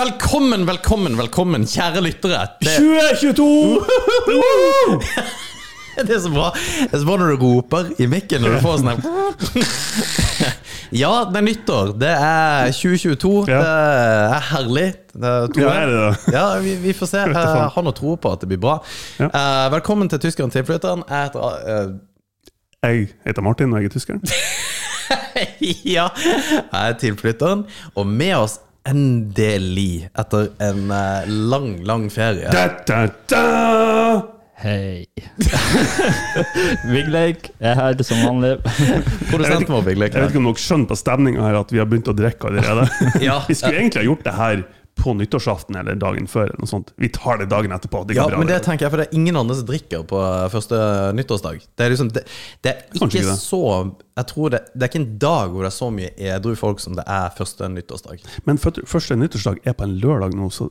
Velkommen, velkommen, velkommen, kjære lyttere. Det, 2022! det er så bra Det er så bra når du roper i mikken når du får sånn her Ja, det er nyttår. Det er 2022. Ja. Det er herlig. Det er Ja, er det? Ja, vi, vi får se. Jeg har noe tro på at det blir bra. Ja. Uh, velkommen til Tyskeren tilflytteren. Jeg heter uh... Jeg heter Martin, og jeg er tysker. Ja, jeg er tilflytteren. Og med oss endelig, etter en eh, lang, lang ferie Da, da, da! Hei. Vigleik er her som vanlig. Produsenten vår, Vigleik. Jeg vet ikke om dere skjønner på stemninga her at vi har begynt å drikke allerede. Ja. Vi skulle egentlig ha gjort det her på nyttårsaften eller dagen før. eller noe sånt. Vi tar det dagen etterpå. Det Ja, bra. men det tenker jeg, for det er ingen andre som drikker på eh, første nyttårsdag. Det er liksom, det, det er ikke ikke det. så Jeg tror det, det er ikke en dag hvor det er så mye edru folk som det er første nyttårsdag. Men første nyttårsdag er på en lørdag nå, så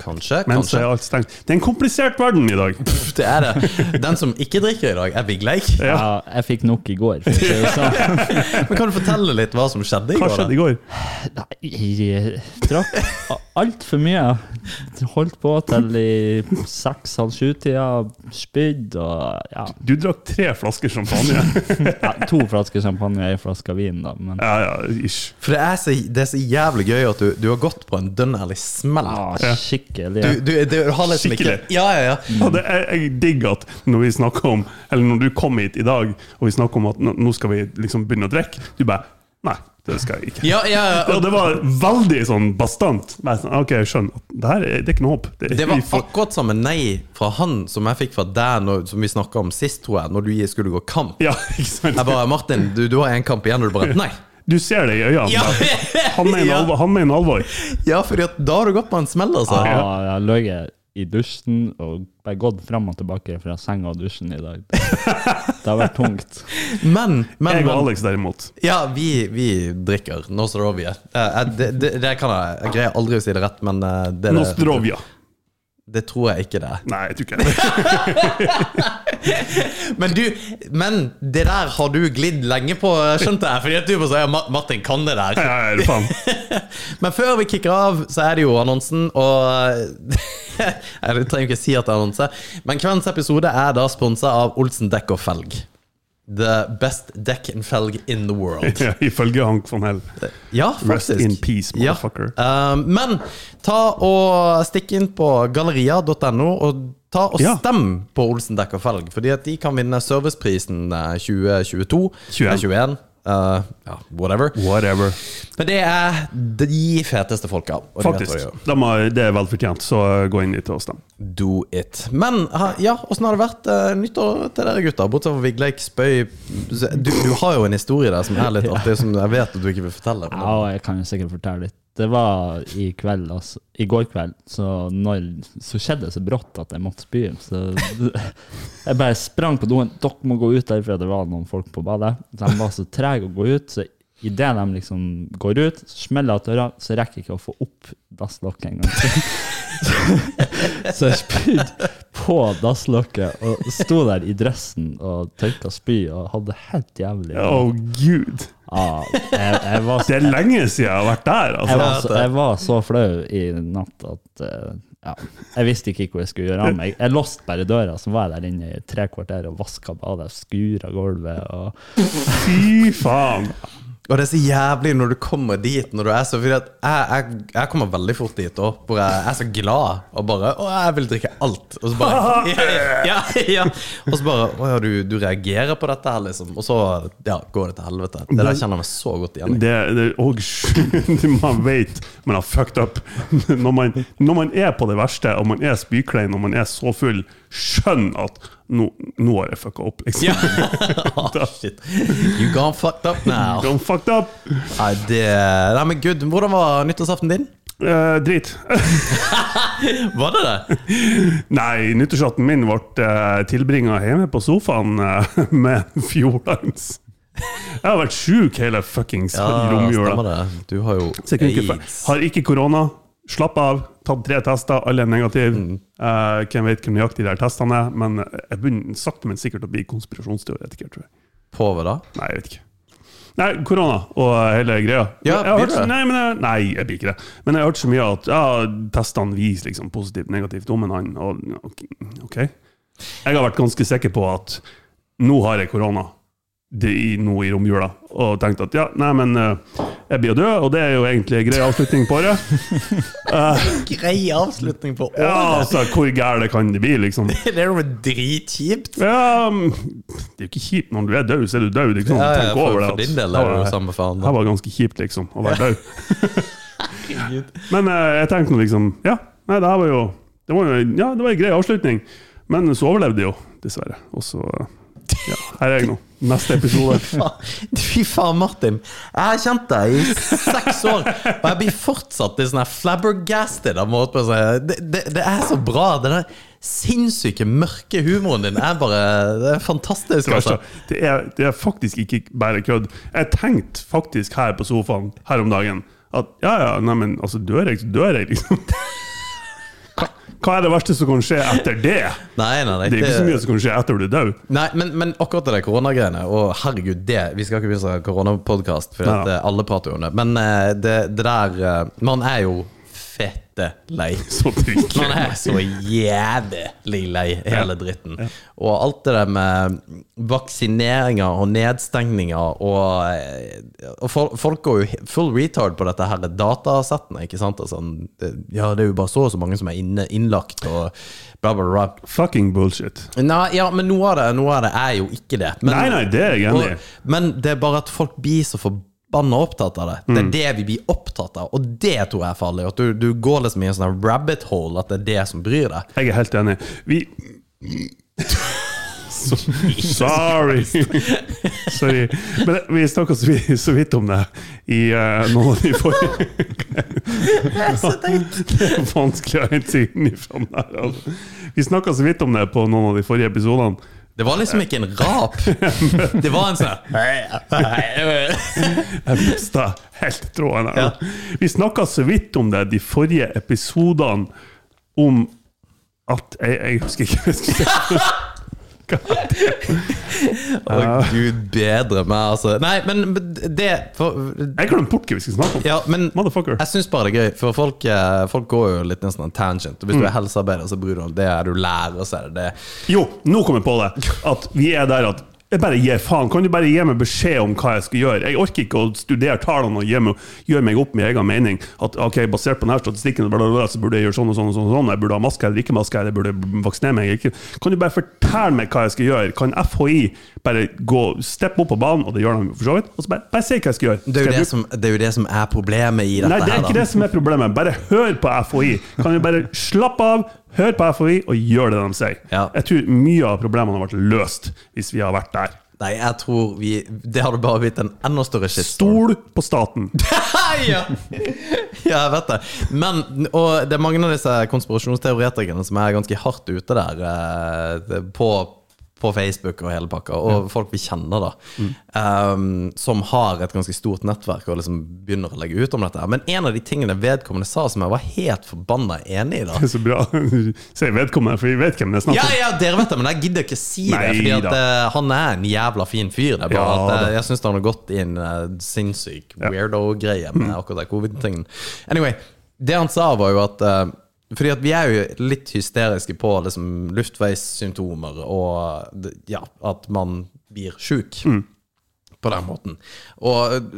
Kanskje, men så kanskje. er alt stengt. Det er en komplisert verden i dag. Det er det. Den som ikke drikker i dag, er Vigleik. Ja. Ja, jeg fikk nok i går. Sånn. Men Kan du fortelle litt hva som skjedde i Hva går? skjedde i går? Nei, jeg drakk altfor mye. Holdt på til i seks-halv sju-tida. Spydd og ja, Du drakk tre flasker champagne. ja, to flasker champagne og ei flaske vin, da. Men Ja, ja, ish. For det er, så, det er så jævlig gøy at du, du har gått på en dønn ærlig smell. ah, Ja. skikkelig. Du, du, du har liksom ikke Ja, Ja, ja, Mm. Ja, det, jeg, jeg digger at når vi snakker om Eller når du kom hit i dag, og vi snakker om at nå, skal vi liksom begynne å drikke, du bare Nei, det skal jeg ikke. ja, ja, ja. og, det var veldig sånn bastant. Sånn, ok, jeg skjønner. Det her er, det er ikke noe håp. Det, Det var får- akkurat samme nei fra han som jeg fikk fra deg, når, som vi snakka om sist, tror jeg, når du skulle gå kamp. Ja, ikke sant? Jeg bare 'Martin, du, du har en kamp igjen', og du bare 'Nei'. Du ser det i øynene. Ja. Han mener Ja. alvor. Han mener alvor. Ja, fordi da har du gått på en smell, altså. ja, jeg har løyet i dusjen og bare gått fram og tilbake fra senga og dusjen i dag. Det har vært tungt. Men, men, Jeg og Alex derimot. Ja, vi, vi drikker Nostrovia. Det, det, det kan jeg Jeg greier aldri å si det rett, men eh, det, det, Nostrovia. det tror jeg ikke det er. Nei, jeg tror ikke det. Men du, men det der har du glidd lenge på, skjønte jeg. Fordi at du bare sier "Ma- Martin kan det der. Ja, ja, det faen. Men før vi kicker av, så er det jo annonsen, og Jeg trenger ikke si at det er annonse, men kveldens episode er da sponsa av Olsen dekk og felg. The best deck and felg in the world. Ja, Ifølge Hank von Hell. Ja, Rest faktisk. in peace, Ja. motherfucker. Um, men ta og stikk inn på galleria.no og ta og Ja. stem på Olsen dekk og felg, fordi at de kan vinne serviceprisen eh, 2022. 21. eh, 21. eh, ja, whatever. Whatever. Men det er de feteste folka. Faktisk. De har, det er vel fortjent, så gå inn dit og stem. Do it. Men ja, åssen har det vært uh, nyttår til dere gutter? Bortsett fra Vigleik Spøy. Du, du har jo en historie der som er litt artig, som jeg vet at du ikke vil fortelle. Ja, jeg kan jo sikkert fortelle litt. Det var i kveld, altså, i går kveld, så, når, så skjedde det så brått at jeg måtte spy. Så jeg bare sprang på doen. Dere må gå ut derfra, det var noen folk på badet. De var så trege å gå ut, så idet de liksom går ut, smeller jeg døra, så rekker jeg ikke å få opp dasslokket engang. Så jeg spydde på dasslokket og sto der i dressen og tørka spy og hadde helt jævlig Å, gud. Ja, jeg, jeg, var, Det er lenge siden jeg har vært der. jeg, Altså. var så, jeg var så flau i natt at eh, ja, jeg visste ikke hva jeg skulle gjøre av meg. Jeg låste bare døra, så var jeg der inne i tre kvarter og vaska badet, skura gulvet og Fy faen. Og det er så jævlig når du kommer dit når du er så Fordi at jeg, jeg, jeg kommer veldig fort dit òg, hvor jeg er så glad og bare Å, jeg vil drikke alt. Og så bare Ja, ja, ja. Og så bare Å ja, du, du reagerer på dette her, liksom. Og så ja, går det til helvete. Det der kjenner jeg meg så godt igjen i. Det, det og, Man vet man har fucked up. Når man, når man er på det verste, og man er spyklein og man er så full, skjønn at nå, nå har jeg fucka opp, liksom. Ja. oh, shit. You gone fucked up now. Don't fucked up! Nei, det Nei, men gud, hvordan var nyttårsaften din? Eh, drit. Var det det? Nei, nyttårsaften min ble uh, tilbringa hjemme på sofaen eh, med Fjordlands. Jeg har vært sjuk hele fuckings romjula. stemmer det. Du har jo aids. har ikke korona. Slapp av. Tatt tre tester, alle er negative. Mm. Eh, hvem vet hvor nøyaktig de testene er, men jeg begynner sakte, men sikkert å bli konspirasjonsteoretiker, tror jeg. På hva da? Nei, jeg vet ikke. Nei, korona og hele greia. Ja, jeg har hørt, nei, men jeg, nei, jeg blir ikke det. Men jeg har hørt så mye at ja, testene viser liksom positivt, negativt om en annen. Og, ok. Jeg har vært ganske sikker på at nå har jeg korona det i, nå i romjula, og tenkte at ja, nei, men uh, jeg blir jo død, og det er jo egentlig en grei avslutning på året. Grei avslutning på året? Ja, altså, hvor gære kan det bli, liksom? Det er jo dritkjipt. Ja, mm, det er jo ikke kjipt når du er død, så er du død. Liksom. Ja, ja, Tenk for, over det. for din del er det jo samme faen. Det var ganske kjipt, liksom, å være død. Men uh, jeg tenkte nå liksom Ja, nei, det her var jo Det var jo ja, det var en grei avslutning. Men så overlevde jeg jo, dessverre. Og så Ja, her er jeg nå. Neste episode. Fy faen, Martin. Jeg har kjent deg i seks år, og jeg blir fortsatt litt sånn flabbergasted av måten det, det, det er så bra. Den der sinnssyke, mørke humoren din er bare Det er fantastisk. Altså. Det er, det er faktisk ikke bare kødd. Jeg tenkte faktisk her på sofaen her om dagen at ja, ja, neimen, altså dør jeg, så dør jeg, liksom. Hva, er det verste som kan skje etter det? Nei, nei, nei. Det er ikke så mye som kan skje etter du er død. Nei, men, men akkurat det koronagreiene Og herregud, det Vi skal ikke begynne å koronapodkast, for Ja. eh, alle prater jo om det. Men eh, det, det der eh, Man er jo fette lei. Så. Man er så jævlig lei hele dritten. Og alt det der med vaksineringer og nedstengninger og, eh, og Folk går jo full retard på dette her datasettene, ikke sant? Sånn, ja, det er jo bare så og så mange som er inne, innlagt og bla, bla, bla. Fucking bullshit. Nei, ja, men noe av det, noe av det er jo ikke det. Men, Nei, nei, det er jeg enig i. men det er bare at folk blir så forbanna opptatt av det. Det Mm. er det vi blir opptatt av, og det tror jeg er farlig. At du, du går liksom i en sånn rabbit hole, at det er det som bryr deg. Jeg er helt enig. Vi Sorry. Sorry. Men vi snakka så, så vidt om det i uh, noen av de forrige Det er vanskelig å hente inn i den der. Altså. Vi snakka så vidt om det på noen av de forrige episodene. Det var liksom ikke en rap. Det var en sånn Jeg mista helt tråden her. Ja. Vi snakka så vidt om det de forrige episodene om at Jeg, jeg husker ikke hva Å, oh, gud bedre meg, altså. Nei, men det for, Jeg glemte bort hva vi skulle snakke om. Ja, men Motherfucker. jeg syns bare det er gøy, for folk, eh, folk går jo litt nesten en tangent. Hvis hvis du er helsearbeider, så bryr du deg om det. Er du lærer, så er det det. Jo, nå kom jeg på det. At vi er der at jeg bare gir faen. Kan du bare gi meg beskjed om hva jeg skal gjøre? Jeg orker ikke å studere tallene og gjøre meg opp min egen mening. At ok, basert på denne statistikken bla, bla, så burde jeg gjøre sånn og sånn. og sånn, og sånn. Jeg burde ha maske eller ikke maske, jeg burde vaksinere meg. Kan du bare fortelle meg hva jeg skal gjøre? Kan FHI bare gå steppe opp på banen, og det gjør de for så vidt, og så bare, bare si hva jeg skal gjøre? Det er, jeg det, som, det er jo det som er problemet i dette Nei, det er ikke da. det som er problemet. Bare hør på FHI. Kan du bare slappe av, hør på FHI og gjør det de sier. Ja. Jeg tror mye av problemene har vært løst hvis vi har vært der. Nei, jeg tror vi Det hadde bare blitt en enda større shitstorm. Stol på staten. ja. ja, jeg vet det. Men, og det er mange av disse konspirasjonsteoretikerne som er ganske hardt ute der eh, på, på Facebook og hele pakka, og folk vi kjenner, da, um, som har et ganske stort nettverk og liksom begynner å legge ut om dette. Men en av de tingene vedkommende sa som jeg var helt forbanna enig i, da så bra. Sier vedkommende, for vi vet hvem det er snakk ja, om. ja, dere vet det, men jeg gidder ikke si det. Fordi at eh, han er en jævla fin fyr. Det er bare Ja at uh. Jeg syns han har gått i en eh, sinnssyk Ja. Mm. weirdo-greie med akkurat den covid-tingen. Anyway, det han sa, var jo at eh, fordi at vi er jo litt hysteriske på liksom, luftveissymptomer og ja, at man blir sjuk. Mm. På den måten. Og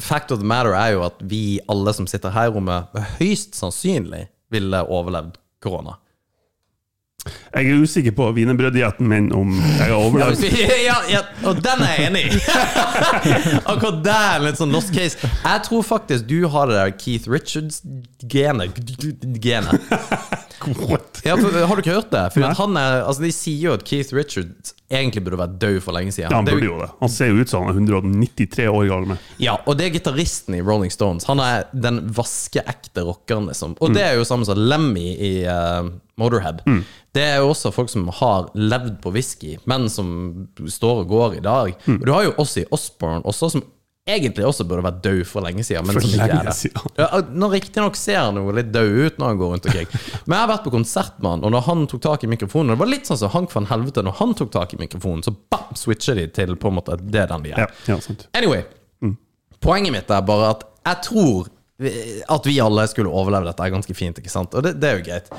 fact of the matter er jo at vi alle som sitter her i rommet, høyst sannsynlig ville overlevd korona. Jeg er usikker på wienerbrøddietten min om jeg har overlevd. Ja, ja, og den er jeg enig i! Akkurat der er en litt sånn lost case. Jeg tror faktisk du har det der Keith Richards-genet. Genet. Har du ikke hørt det? For han er, altså, de sier jo at Keith Richards egentlig burde vært død for lenge siden. Ja, han burde jo det. Han ser jo ut som han er 193 år gammel. Ja, og det er gitaristen i Rolling Stones. Han er den vaskeekte rockeren, liksom. Og det er jo samme som Lemmy i uh, Motorhead. Det er jo også folk som har levd på whisky, men som står og går i dag. Og du har jo Ossie Osborne også, som egentlig også burde vært død for lenge siden. Men For lenge siden. Ja, nå Riktignok ser han jo litt død ut når han går rundt omkring. Men jeg har vært på konsert med han, og når han tok tak i mikrofonen Det var litt sånn som Hank van Helvete. Når han tok tak i mikrofonen, så bam, switcher de til på en måte det den de er. Ja, ja sant. Anyway, poenget mitt er bare at jeg tror at vi alle skulle overleve dette er ganske fint, ikke sant? Og det, det er jo greit.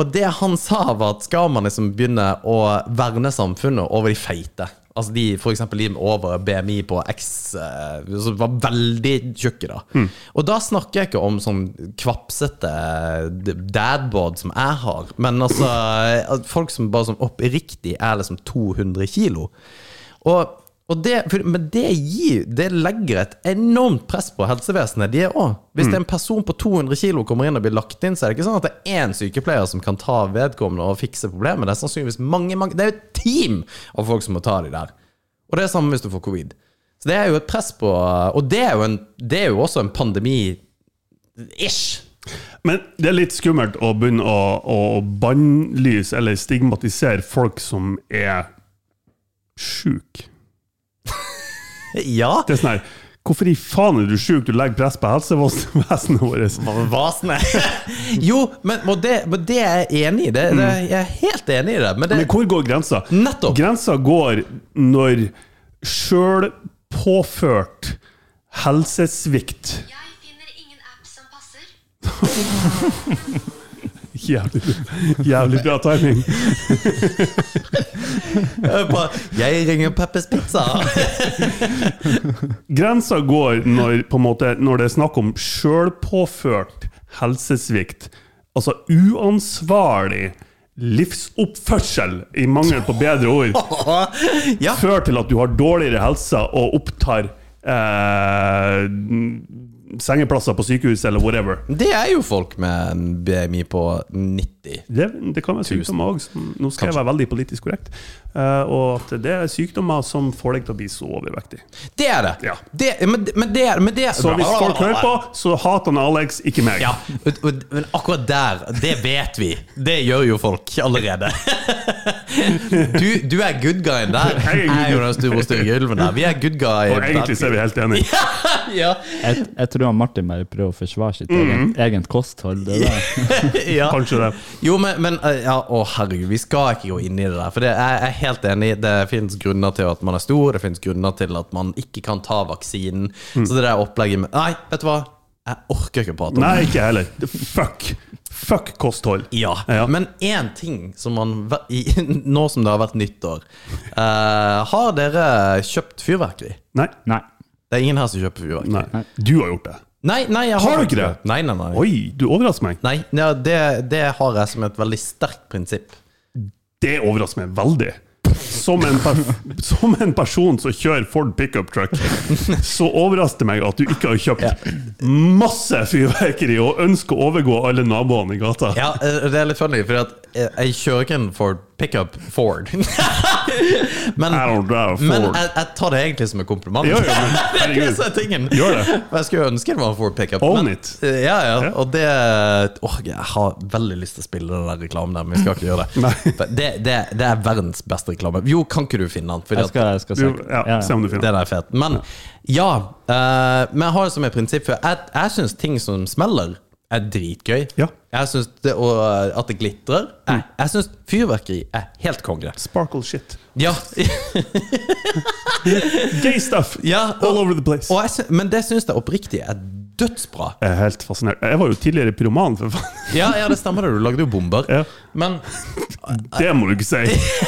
Og det han sa, var at skal man liksom begynne å verne samfunnet over de feite Altså de, for eksempel de over BMI på X, eh, som var veldig tjukke, da. Og da snakker jeg ikke om sånn kvapsete dadbod som jeg har, men altså folk som bare sånn oppriktig er liksom 200 kilo. Og det, for, men det gir Det legger et enormt press på helsevesenet. De er også. Hvis det er en person på 200 kilo kommer inn og blir lagt inn, så er det ikke sånn at det er én sykepleier som kan ta vedkommende og fikse problemet. Det er sannsynligvis mange, mange Det er jo et team av folk som må ta de der. Og det er samme hvis du får covid. Så det er jo et press på Og det er jo, en, det er jo også en pandemi-ish. Men det er litt skummelt å begynne å, å bannlyse eller stigmatisere folk som er sjuke. Ja. Det er sånn her Hvorfor i faen er du sjuk? Du legger press på helsevesenet vårt. Jo, men, og det, men det er jeg enig i. Det, det, jeg er helt enig i det. Men det, Men hvor går grensa? Nettopp. Grensa går når sjølpåført helsesvikt Jeg finner ingen app som passer. Jævlig, jævlig bra timing. Jeg bare, jeg ringer Peppers Pizza. Grensa går når, måte, når det er snakk om sjølpåført helsesvikt. Altså uansvarlig livsoppførsel, i mangel på bedre ord, ja. fører til at du har dårligere helse og opptar eh, sengeplasser på sykehus eller whatever. Det er jo folk med en BMI på 90. Det, det kan være sykdommer òg. Nå skal jeg være veldig politisk korrekt. Uh, og at det er sykdommer som får deg til å bli så overvektig. Det er det. Ja. det men, men det er men det, Så hvis folk hører på, så hater han Alex, ikke meg. ja, Men akkurat der, det vet vi. Det gjør jo folk allerede. Du, du er good guyen der. Jeg er er jo den store stygge ulven der. Vi er good guy. Og egentlig så er vi helt enige. ja. Jeg, jeg tror han Martin bare prøver å forsvare sitt mm. eget, eget kosthold. Det der. ja. Kanskje det. Jo, men, men eh, ja, Å, herregud, vi skal ikke gå inn i det der. For det, jeg er helt enig. Det finnes grunner til at man er stor, det finnes grunner til at man ikke kan ta vaksinen. Mm. Så det der opplegget med Nei, vet du hva? Jeg orker ikke å prate om det. Nei, ikke jeg heller. Fuck. Fuck kosthold. Ja, Ja. men én ting som man Nå som det har vært nyttår uh, Har dere kjøpt fyrverkeri? Nei. Nei. Det er ingen her som kjøper fyrverkeri. Nei. Du har gjort det. Nei, nei, jeg Har Har du ikke det? Nei, nei, nei. Oi, du overrasker meg. nei ja, det, det har jeg som et veldig sterkt prinsipp. Det overrasker meg veldig. Som en, per som en person som kjører Ford pickup truck, så overrasker det meg at du ikke har kjøpt masse fyrverkeri og ønsker å overgå alle naboene i gata. Ja, eh, det er litt funny, for at jeg, jeg kjører ikke en Ford pickup Ford. men a men jeg, jeg tar det egentlig som en kompliment. Jo, jo, men det er herregud. er tingen. Gjør det. Jeg skulle ønske det var en Ford pickup. Own men- it. Ja, ja, og det åh, Jeg har veldig lyst til å spille den der reklamen der, men vi skal ikke gjøre det. Det, det, det er verdens beste reklame. Jo, kan ikke du finne den? Fordi Jeg skal, jeg skal se. Ja, ja, se om du det finner der er fett. Men ja. uh, men jeg har det som et prinsipp, for jeg, jeg syns ting som smeller, er dritgøy. Ja. Jeg syns det, og at det glitrer Jeg, jeg syns fyrverkeri er helt konge. Sparkle shit. Ja. Gay stuff ja all over the place. og jeg men det syns jeg oppriktig er dødsbra. Jeg er helt fascinert. Jeg var jo tidligere pyroman, for faen. Ja, ja, det stemmer det. Du lagde jo bomber. Ja. Men Det må du ikke si.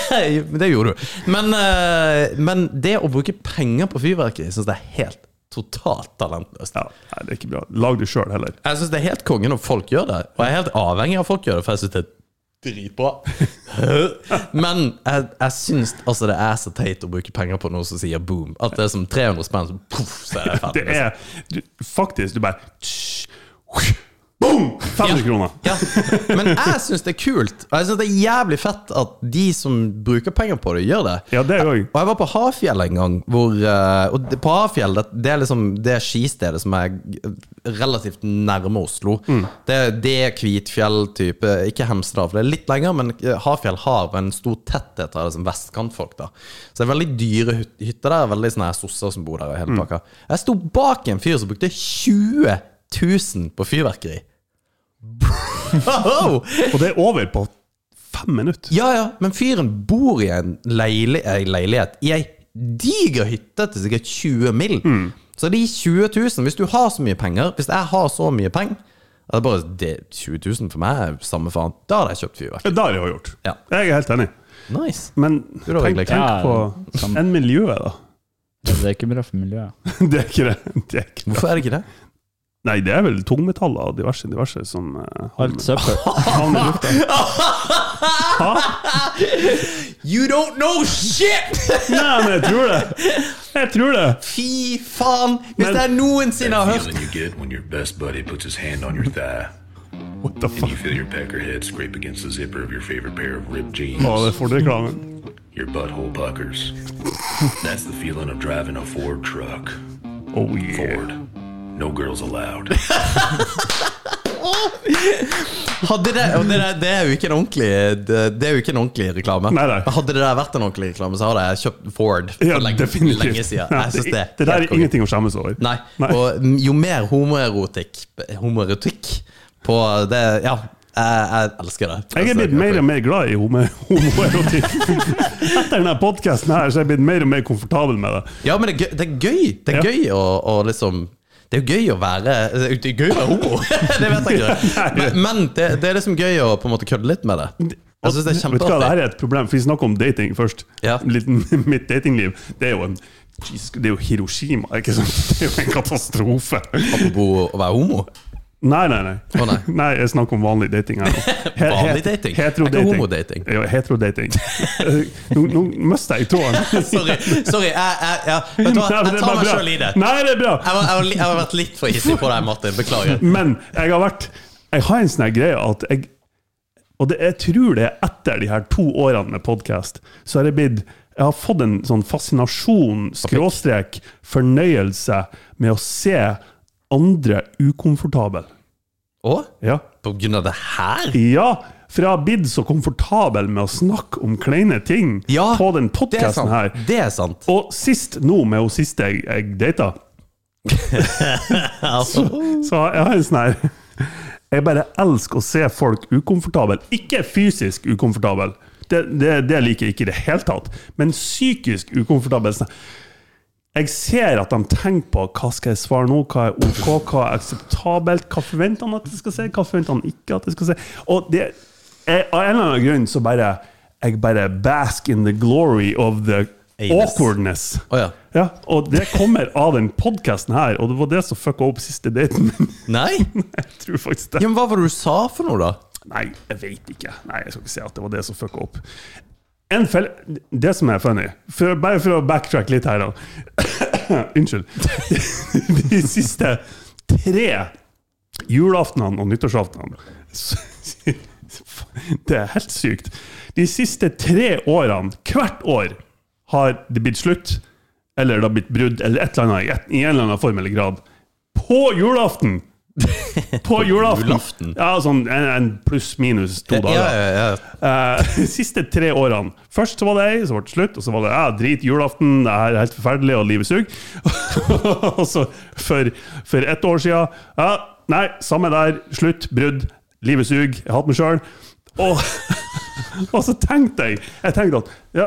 Det gjorde du. Men, eh, men det å bruke penger på fyrverkeri syns jeg er helt totalt talentløst. Ja, nei, det er ikke bra. Lag det sjøl heller. Jeg syns det er helt konge når folk gjør det. Og jeg er helt avhengig av folk gjør det, for jeg syns det er dritbra. Men jeg, jeg syns altså det er så teit å bruke penger på noe som sier boom. At det er som 300 spenn, så poff, så er det ferdig. Det er du, faktisk Du bare tss, Boom! 500 kroner. Ja, men jeg syns det er kult. Og jeg syns det er jævlig fett at de som bruker penger på det, gjør det. Ja, det er jo Og jeg var på Hafjell en gang, hvor eh, Og på Hafjell, det, det er liksom det skistedet som er relativt nærme Oslo. Det, det er Kvitfjell-type, ikke Hemsedal, for det er litt lenger, men Hafjell har en stor tetthet av liksom vestkantfolk, da. Så det er veldig dyre hytter der, veldig sånne sosser som bor der, og hele pakka. Jeg sto bak en fyr som brukte 20 000 på fyrverkeri. Og det er over på fem minutter. Ja, ja, men fyren bor i en leili leilighet i ei diger hytte til sikkert 20 mill. Så de 20 000, hvis du har så mye penger Hvis jeg har så mye penger det er bare det, 20 000 for meg er samme faen. Da hadde jeg kjøpt fyrverkeri. Det har jeg jo gjort. Ja. Jeg er helt enig. Nice. Men tenk, tenk på en miljøet, da. Det er ikke bra for miljøet. Det er ikke det. det er ikke. Hvorfor er det ikke det? Nei, det er vel tungmetaller og diverse, diverse som uh, Alt søppel. havner i lufta. You don't know shit! Nei, men jeg tror det! Jeg tror det. Fy faen! Hvis Men- jeg noensinne har hørt feeling you get when your best buddy puts his hand on your thigh What the and fuck? you feel your pecker head scrape against the zipper of your favorite pair of ripped jeans. Å, det er Ford-reklamen. Your butthole puckers. That's the feeling of driving a Ford truck. Oh yeah. Ford. No girls allowed. Hadde det, og det, der, det er jo ikke en ordentlig Det, det er jo ikke en ordentlig reklame. Nei, nei. Hadde det der vært en ordentlig reklame, så hadde jeg kjøpt Ford for Ja, lenge, definitivt. lenge siden. Jeg synes det, det der helt er konge. ingenting å skjemmes over. Nei. Nei. Og jo mer homoerotikk Homoerotikk på det Ja, jeg, jeg elsker det. Jeg er blitt mer og mer glad i homo- homoerotikk. Etter denne podkasten her så er jeg blitt mer og mer komfortabel med det. Ja, men det er gøy. Det er gøy, det er Ja. gøy å, å liksom det er jo gøy å være Det er gøy å være homo, det vet jeg ikke. Men, men det, det er liksom gøy å på en måte kødde litt med det. Jeg synes det er Vet du hva, det her er et problem, for vi snakker om dating først. Ja. Litt, mitt datingliv, det er jo en Jesus, Det er jo Hiroshima, ikke sant? Det er jo en katastrofe. Apropos å være homo. Nei, nei, nei. Oh, nei. Nei, jeg snakker om vanlig dating her Vanlig dating? Heterodating. Er ikke homodating? Ja, heterodating. nå nå mista jeg tråden. Sorry. sorry jeg, jeg, jeg, jeg er tar meg sjøl i det. Nei, det er bra. Jeg, jeg, jeg har vært litt for hissig på deg, Martin. Beklager. Men jeg har vært Jeg har en sånn greie at jeg Og det, jeg tror det er etter de her to årene med podkast, så har jeg blitt Jeg har fått en sånn fascinasjon, skråstrek, fornøyelse med å se andre ukomfortable. Å? Ja. på grunn av det her? ja for jeg har blitt så komfortabel med å snakke om kleine ting Ja, på den podkasten her. Det er sant. Og sist nå, med hun siste jeg, jeg data, så, Så jeg har en sånn her Jeg bare elsker å se folk ukomfortable. Ikke fysisk ukomfortabel. Det, det, det liker jeg ikke i det hele tatt. Men psykisk ukomfortabel. Sånn- Jeg ser at de tenker på hva skal jeg svare nå, hva er OK, hva er akseptabelt, hva forventer han at jeg skal si, hva forventer han ikke at jeg skal si. Og det, jeg, av en eller annen grunn så bare jeg bare bask in the glory of the awkwardness. Oh, ja. Ja, og det kommer av den podkasten her, og det var det som fucka opp siste daten min. Nei? Jeg tror faktisk det. Ja, men hva var det du sa for noe, da? Nei, jeg vet ikke. Nei, jeg skal ikke si at det var det som fucka opp. Det som er funny, for, bare for å backtrack litt her. Unnskyld. De siste tre julaftenene og nyttårsaftenene Det er helt sykt. De siste tre årene, hvert år, har det blitt slutt, eller det har blitt brudd, eller et eller annet, i en eller annen form eller grad. På julaften! På julaften. Ja, sånn en, en pluss-minus to dager. ja, ja. ja. De siste tre årene. Først så var det ei, så ble det slutt. Og så var det ja, drit julaften, det er helt forferdelig, og livet suger. og så for, for ett år siden ja, Nei, samme der. Slutt, brudd. Livet suger. Jeg hater meg sjøl. Og, og så tenkte jeg Jeg tenkte at ja,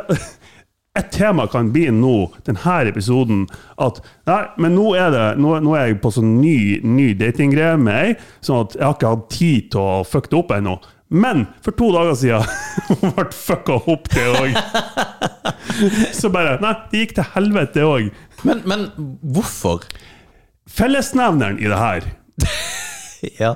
et tema kan bli nå, denne episoden, at Nei, men nå er, det, nå, nå er jeg på sånn ny, ny datinggreie med ei, sånn at jeg har ikke hatt tid til å fucke det opp ennå. Men for to dager siden ble fucka opp, det òg. Så bare Nei, det gikk til helvete, det òg. Men, men hvorfor? Fellesnevneren i det her Ja.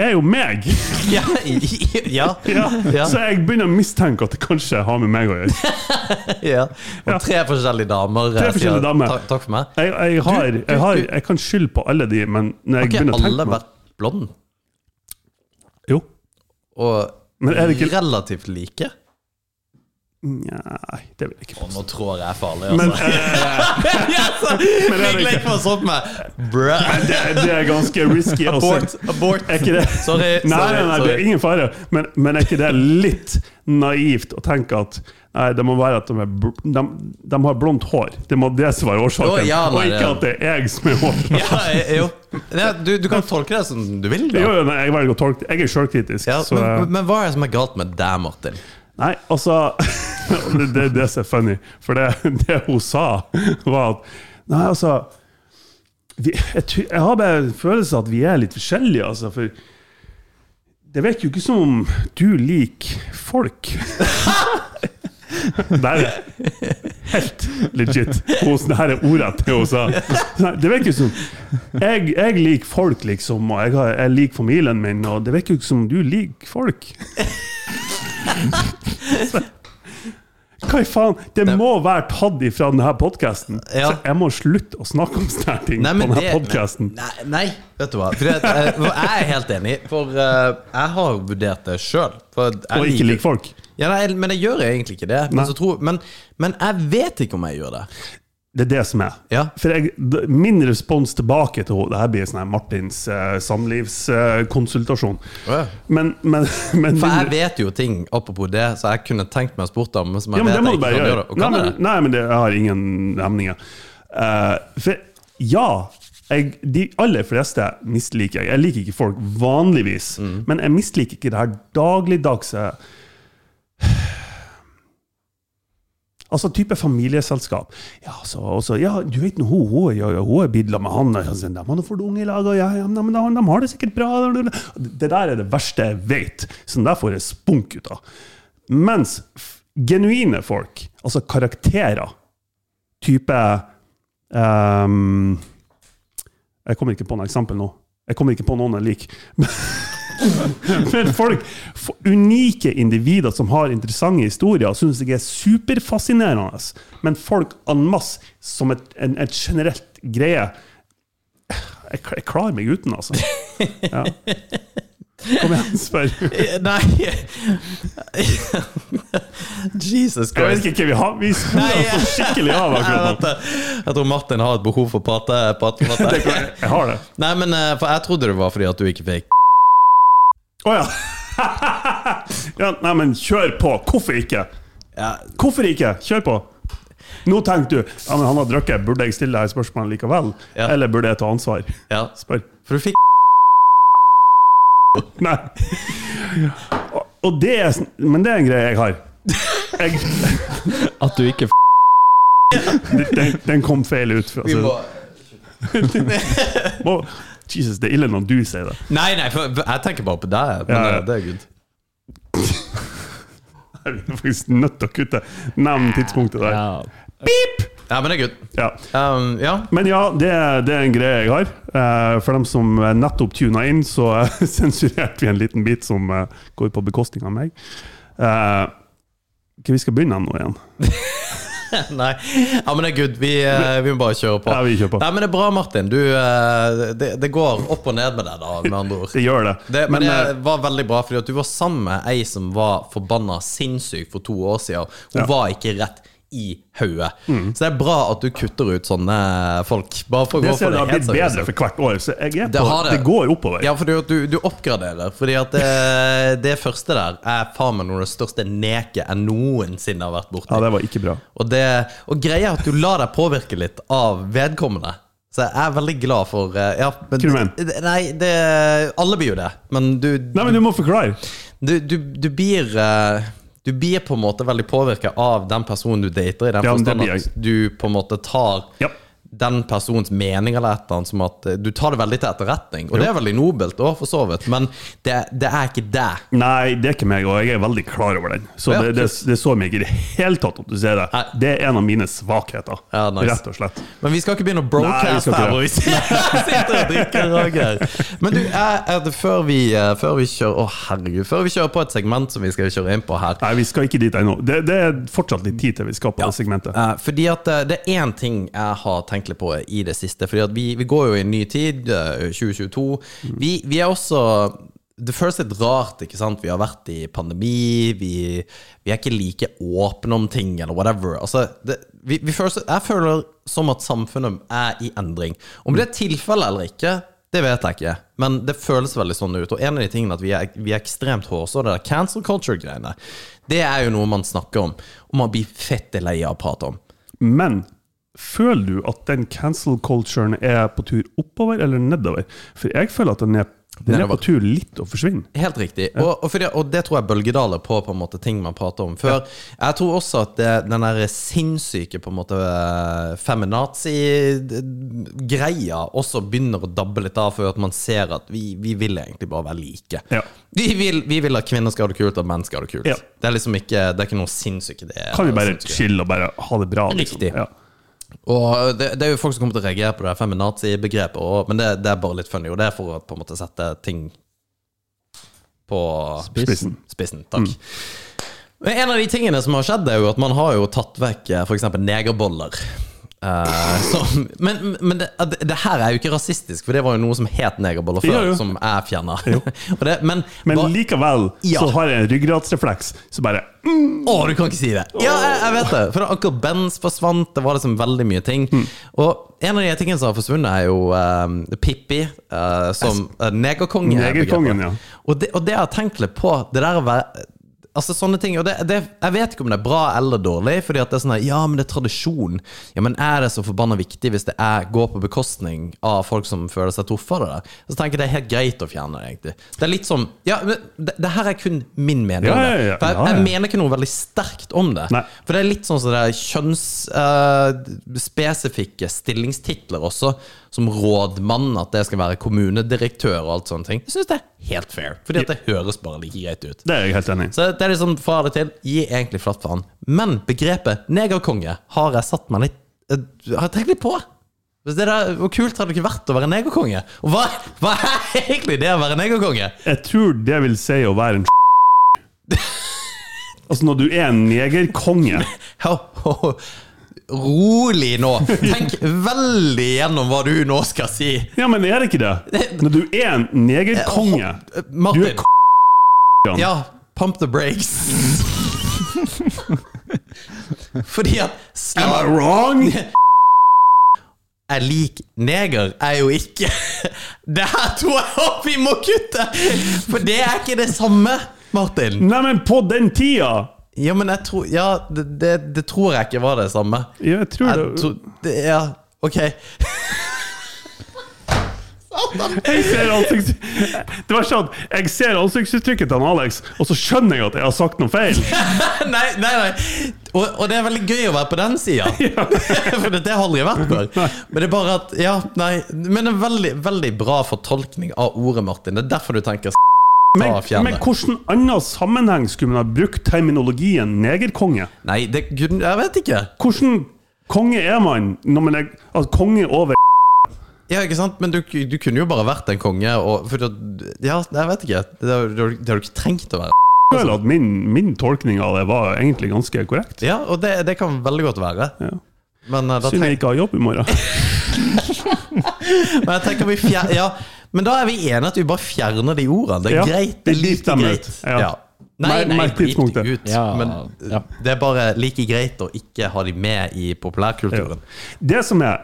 Er jo meg! Ja, ja, Ja. Så jeg begynner å mistenke at det kanskje har med meg å gjøre. ja. Og tre forskjellige damer. Tre forskjellige damer. Takk, takk for meg. Jeg, jeg, har, jeg, har, jeg kan skylde på alle de, men når jeg okay, begynner å alle tenke meg vært blonde? Jo. Og ikke- relativt like? Nei, det vil jeg ikke påstå. nå tror jeg er farlig, Men altså. eh, yes, Men er det Fikk ikke- med Bruh. det, det er ganske risky. Abort. Abort. Er det Sorry. Nei, sorry, nei, nei, det er ingen fare. Men, men er ikke det litt naivt å tenke at Nei, det må være at de, er, de, de har blondt hår. Det må det som være årsaken. Å, ja, og ikke at det er jeg som er hårløs. Ja, eh, jo. Ja, du, du kan tolke det som du vil, da. Jo, jo, jeg velger å tolke. Jeg er sjølkritisk. Ja, men, men hva er det som er galt med deg, Martin? Nei, altså Det det det er funny. For det, det hun sa, var at Nei, altså vi, jeg, jeg har bare en følelse at vi er litt forskjellige, altså. For det virker jo ikke som om du liker folk. Det er helt legit. Det her er ordet det hun sa. Det virker som jeg, jeg liker folk, liksom, og jeg, jeg liker familien min, og det virker jo ikke som du liker folk. Hva i faen? Det må være tatt ifra denne podkasten. Ja. Så jeg må slutte å snakke om sånne ting Nei, på denne podkasten. Nei, nei, vet du hva. For jeg, eh, jeg er helt enig, for eh, jeg har vurdert det sjøl. Og ikke liker folk. Ja, nei, men jeg gjør egentlig ikke det. Men, så tror, men, men jeg vet ikke om jeg gjør det. Det er det som er. Ja. For jeg, Min respons tilbake til henne Det her blir sånn Martins uh, samlivskonsultasjon. Ja. men, men, men For jeg vet jo ting apropos det, så jeg kunne tenkt meg å spurt om. Men som jeg ja, vet jeg ikke kan gjøre. Nei, men, nei, men det, jeg har ingen hemninger. Uh, for ja, jeg, de aller fleste misliker jeg. Jeg liker ikke folk vanligvis, Mm. men jeg misliker ikke det her dagligdagse Altså type familieselskap. Ja, så, også, ja du vet nå, hun, hun, ja, hun er bidla med han, og de har fått unge i lag, og ja, ja, men de, de har det sikkert bra. Det der er det verste jeg vet. Sånn der får jeg spunk ut av. Mens genuine folk, altså karakterer, type um, Jeg kommer ikke på noe eksempel nå. Jeg kommer ikke på noen jeg liker. Men folk, unike individer som har interessante historier, syns jeg er superfascinerende. Men folk en masse som et, en, et generelt greie jeg, jeg klarer meg uten, altså. Ja. Kom igjen, spør. Nei Jesus Jeg vet ikke hva vi har. Vi skrur skikkelig av akkurat nå. jeg tror Martin har et behov for å prate. prate, prate. Jeg har det. Nei, men eh, for jeg trodde det var fordi at du ikke fikk Å ja. ja! Nei, men kjør på. Hvorfor ikke? ja, Hvorfor ikke? Kjør på. Nå tenker du ja, men han har drukket, burde jeg stille deg spørsmålet likevel? Ja. Eller burde jeg ta ansvar? ja. Spør. For du fikk Nei. Og, og det er Men det er en greie jeg har. Jeg, At du ikke den, den kom feil ut. Altså. Vi må altså, må, Jesus, det er ille når du sier det. Nei, nei, for jeg tenker bare på deg. Men Ja, ja. eh, det er good. Jeg er faktisk nødt til å kutte. Nevn tidspunktet der. ja, Ja, men det er good. Ja. Um, ja. Men ja, det, det er en greie jeg har. Eh, for dem som nettopp tuna inn, så sensurerte vi en liten bit som eh, går på bekostning av meg. Hva vi skal begynne nå igjen? Nei. Ja, men det er good. Vi, eh, vi må bare kjøre på. Ja, vi kjører på. Nei, men det er bra, Martin. Du, eh, det, det går opp og ned med deg, da, med andre ord. Det gjør det. Det, men, men, det var veldig bra, fordi at du var sammen med ei som var forbanna sinnssyk for to år siden. Hun Ja. Var ikke rett i hodet. Så det er bra at du kutter ut sånne folk. Bare for å det gå for det det har blitt bedre for hvert år, så jeg er Det på, det. det. går oppover. Ja, for du, du, du oppgraderer. Fordi at det, det første der er faen meg noe av det største neket jeg noensinne har vært borti. Ja, det var ikke bra. Og, det, og greia er at du lar deg påvirke litt av vedkommende. Så jeg er veldig glad for eh, ja, men, Nei, det, alle blir jo det. Men du, Nei, men du må forklare. du, du, du blir eh, Du blir på en måte veldig påvirka av den personen du dater, i den Ja, forstand at du på en måte tar Ja. Den persons mening eller et eller annet, som at eh, du tar det veldig til etterretning. Og det er veldig nobelt òg, for så vidt, men det, det er ikke det. Nei, det er ikke meg, og jeg er veldig klar over den. Så Ja, det, det, det så meg ikke i det hele tatt at du ser det. Nei. Det er en av mine svakheter, Ja, nice. rett og slett. Men vi skal ikke begynne å brocaste her hvor vi sitter og drikker. Men du, er, er det før vi, eh, før vi kjører Å, herregud. Før vi kjører på et segment som vi skal kjøre inn på her. Nei, vi skal ikke dit ennå. Det, det er fortsatt litt tid til vi skal på det segmentet. Eh, fordi at det er én ting jeg har tenkt litt på i det siste. Fordi vi, vi går jo i en ny tid, eh, 2022. Vi, vi er også Det føles litt rart, ikke sant? Vi har vært i pandemi, vi, vi er ikke like åpne om ting, eller whatever. Altså, det, føler, jeg føler som at samfunnet er i endring. Om det er tilfellet eller ikke, det vet jeg ikke, men det føles veldig sånn ut. Og en av de tingene at vi er, vi er ekstremt hårsåre, det der cancel culture-greiene, det er jo noe man snakker om, og man blir fette lei av å prate om. Men føler du at den cancel culturen er på tur oppover eller nedover? For jeg føler at den er, den er på tur litt å forsvinne. Helt riktig. Og, og, det, og det tror jeg bølgedaler på på en måte ting man prater om før. Jeg tror også at det, den der sinnssyke på en måte eh, feminazi-greia også begynner å dabbe litt av, for at man ser at vi, vi vil egentlig bare være like. Ja. Vi, vil, vi vil at kvinner skal ha det kult, og menn skal ha det kult. Ja. Det er liksom ikke, det er ikke noe sinnssyke. Det er Kan vi bare chille og bare ha det bra? Liksom. Riktig. Ja. Og det, det er jo folk som kommer til å reagere på det feminazi-begrepet, men det, det er bare litt funny. Og det er for å på en måte sette ting på Spissen. spissen. Takk. Men en av de tingene som har skjedd, er jo at man har jo tatt vekk f.eks. negerboller. Som, men men det, det her er jo ikke rasistisk, for det var jo noe som het negerboller før, Jo, jo. som jeg fjerna. men Men hva- likevel Ja. så har jeg en ryggradsrefleks. Så bare mm, Å, du kan ikke si det! Ja, jeg, jeg vet det. For Uncle Bens forsvant, det var liksom veldig mye ting. Mm. Og en av de tingene som har forsvunnet, er jo uh, Pippi uh, som uh, negerkonge. er Negerkongen, ja. Og det, og det har jeg tenkt litt på. Det der å være Altså sånne ting Og det, det, jeg vet ikke om det er bra eller dårlig, Fordi at det er sånn her, Ja, men det er tradisjon. Ja, men er det så forbanna viktig hvis det er, går på bekostning av folk som føler seg truffet av det? der? Så tenker jeg det er helt greit å fjerne det, egentlig. Det er litt som Ja, men det, det her er kun min mening Ja, ja, ja. For jeg, jeg mener ikke noe veldig sterkt om det. Nei. For det er litt sånn som det er kjønnsspesifikke stillingstitler også, som rådmann, at jeg skal være kommunedirektør og alt sånne ting. Jeg syns det er helt fair, fordi at det høres bare like greit ut. Det er jeg helt enig. Så det er liksom fra det til, gi egentlig flatt faen. Men begrepet negerkonge har jeg satt meg litt eh, Har jeg tenkt litt på. Hvis det der, Hvor kult hadde det ikke vært å være negerkonge? Og hva, hva er egentlig det å være negerkonge? Jeg tror det vil si å være en Altså når du er en negerkonge. Rolig nå. Tenk veldig gjennom hva du nå skal si. Ja, men er det ikke det? Når du er en negerkonge Eh, Martin. Du er Ja, pump the brakes. Fordi at Am I wrong? er lik neger, er jo ikke Det her tror jeg opp vi må kutte! For det er ikke det samme, Martin. Nei, men på den tida Ja, men jeg tror Ja, det, det, det tror jeg ikke var det samme. Jeg tror Jeg det tror, det, ja, ok. Jeg ser ansikts... Det var sånn, jeg ser ansiktsuttrykket til han Alex, og så skjønner jeg at jeg har sagt noe feil. nei, nei, nei. Og, og det er veldig gøy å være på den sida. For det, det har aldri vært før. Men det er bare at Ja, nei. Men en veldig, veldig bra fortolkning av ordet, Martin. Det er derfor du tenker Men, men det. hvordan annen sammenheng skulle man ha brukt terminologien negerkonge? Nei, det Jeg vet ikke. Hvordan konge er man når man er altså, konge over Ja, ikke sant? Men du, du kunne jo bare vært en konge og for det, Ja, jeg vet ikke. Det, har- det, det har du ikke trengt å være. Jeg føler at min, min tolkning av det var egentlig ganske korrekt. Ja, og det, det kan veldig godt være. Ja. Men, uh, da Synd jeg ikke har jobb i morgen. men jeg tenker vi fjer, Ja, men da er vi enige at vi bare fjerner de ordene. Det er Ja, greit. det er like greit. Ja. Ja. Nei, nei, drit deg ut. Ja, men ja. det er bare like greit å ikke ha de med i populærkulturen. Det som er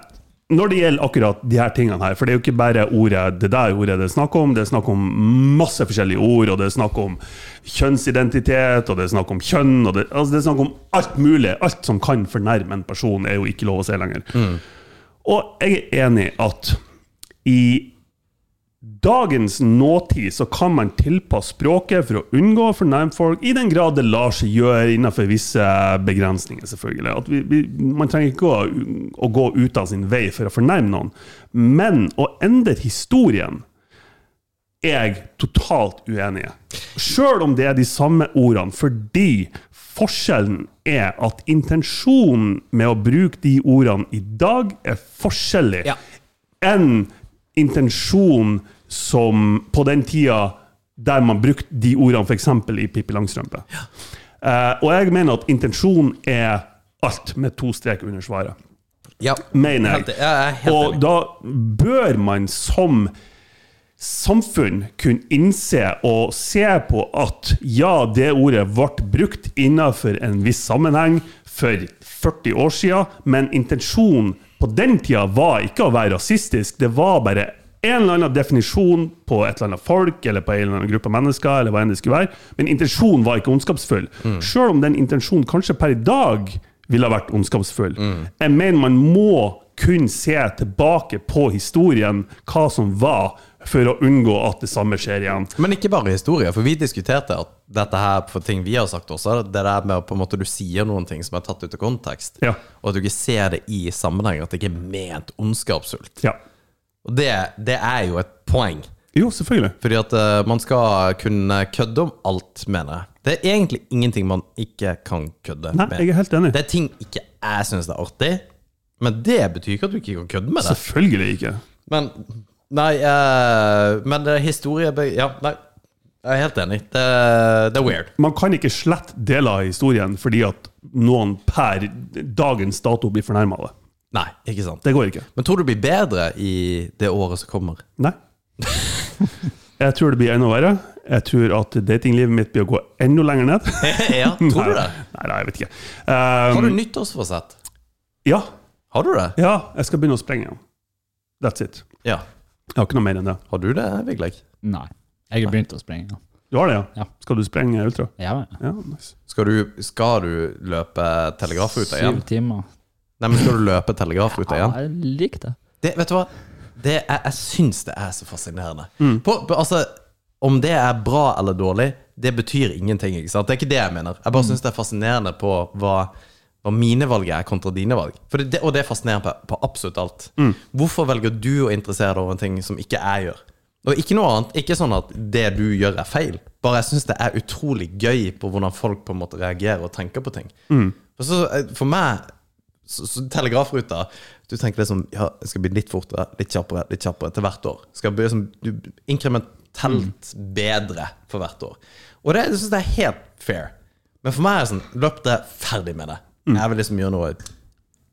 når det gjelder akkurat de her tingene her, for det er jo ikke bare ordet, det der ordet det er snakk om, det er snakk om masse forskjellige ord, og det er snakk om kjønnsidentitet, og det er snakk om kjønn, og det, altså det er snakk om alt mulig. Alt som kan fornærme en person, er jo ikke lov å se lenger. Og jeg er enig at i dagens nåtid så kan man tilpasse språket for å unngå å fornærme folk, i den grad det lar seg gjøre innenfor visse begrensninger, selvfølgelig. Vi, vi, man trenger ikke å, å gå ut av sin vei for å fornærme noen. Men å endre historien er jeg totalt uenig i. Sjøl om det er de samme ordene, fordi forskjellen er at intensjonen med å bruke de ordene i dag er forskjellig Ja. enn intensjonen som på den tida der man brukte de ordene f.eks. i Pippi Langstrømpe. Eh, og jeg mener at intensjon er alt, med to strek under svaret. Ja, Mener jeg. helt, jeg helt Og enig. da bør man som samfunn kunne innse og se på at ja, det ordet ble brukt innenfor en viss sammenheng for 40 år siden, men intensjonen på den tida var ikke å være rasistisk, det var bare en eller annen definisjon på et eller annet folk eller på en eller annen gruppe mennesker, eller hva enn det skulle være, men intensjonen var ikke ondskapsfull. Selv om den intensjonen kanskje per i dag ville ha vært ondskapsfull. Jeg mener man må kun se tilbake på historien, hva som var, for å unngå at det samme skjer igjen. Men ikke bare historie, for vi diskuterte at dette her for ting vi har sagt også, det der med på en måte du sier noen ting som er tatt ut av kontekst, Ja. og at du ikke ser det i sammenheng, at det ikke er ment ondskapsfullt. Ja. Og det, det er jo et poeng. Jo, selvfølgelig. Fordi at uh, man skal kunne kødde om alt, mener jeg. Det er egentlig ingenting man ikke kan kødde Nei, med. jeg er helt enig. Det er ting ikke jeg syns er artig, men det betyr ikke at du ikke kan kødde med det. Selvfølgelig ikke. Men Nei, uh, men det er historie Ja, nei. Jeg er helt enig. Det, det er weird. Man kan ikke slette deler av historien fordi at noen per dagens dato blir fornærma av det. Nei, ikke sant. Det går ikke. Men tror du det blir bedre i det året som kommer? Nei. Jeg tror det blir enda verre. Jeg tror at datinglivet mitt blir å gå enda lenger ned. ja, tror du det? Nei, nei, jeg vet ikke. Har Um, du nyttårsforsett? ja, Har du det? ja, jeg skal begynne å sprenge igjen. That's it. Ja. Jeg har ikke noe mer enn det. Har du det, Vigleik? Nei. Jeg har begynt å sprenge. ja. Du har det, ja? Ja. Skal du sprenge ultra? Ja, ja. Ja, nice. Skal du, skal du løpe telegrafruta igjen? Syv timer. Nei, men skal du løpe telegrafruta Ja, igjen? jeg liker det. Det, vet du hva? Det er, jeg syns det er så fascinerende. På, på, altså, om det er bra eller dårlig, det betyr ingenting. ikke sant? Det er ikke det jeg mener. Jeg bare syns det er fascinerende på hva, hva mine valg er kontra dine valg. For det, og det er fascinerende på, på absolutt alt. Hvorfor velger du å interessere deg over en ting som ikke jeg gjør? Og ikke noe annet. Ikke sånn at det du gjør, er feil. Bare jeg syns det er utrolig gøy på hvordan folk på en måte reagerer og tenker på ting. For, så, eh, for meg så, så telegrafruta Du tenker liksom Ja, jeg skal bli litt fortere, litt kjappere, litt kjappere til hvert år. Skal bli liksom, du, Inkrementelt bedre for hvert år. Og det syns jeg er helt fair. Men for meg er det sånn Løp det, ferdig med det. Jeg vil liksom gjøre noe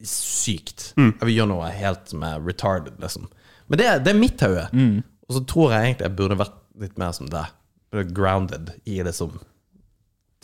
sykt. Jeg vil gjøre noe helt som er retarded, liksom. Men det, det er mitt hode. Og så tror jeg egentlig jeg burde vært litt mer som deg. Grounded i det som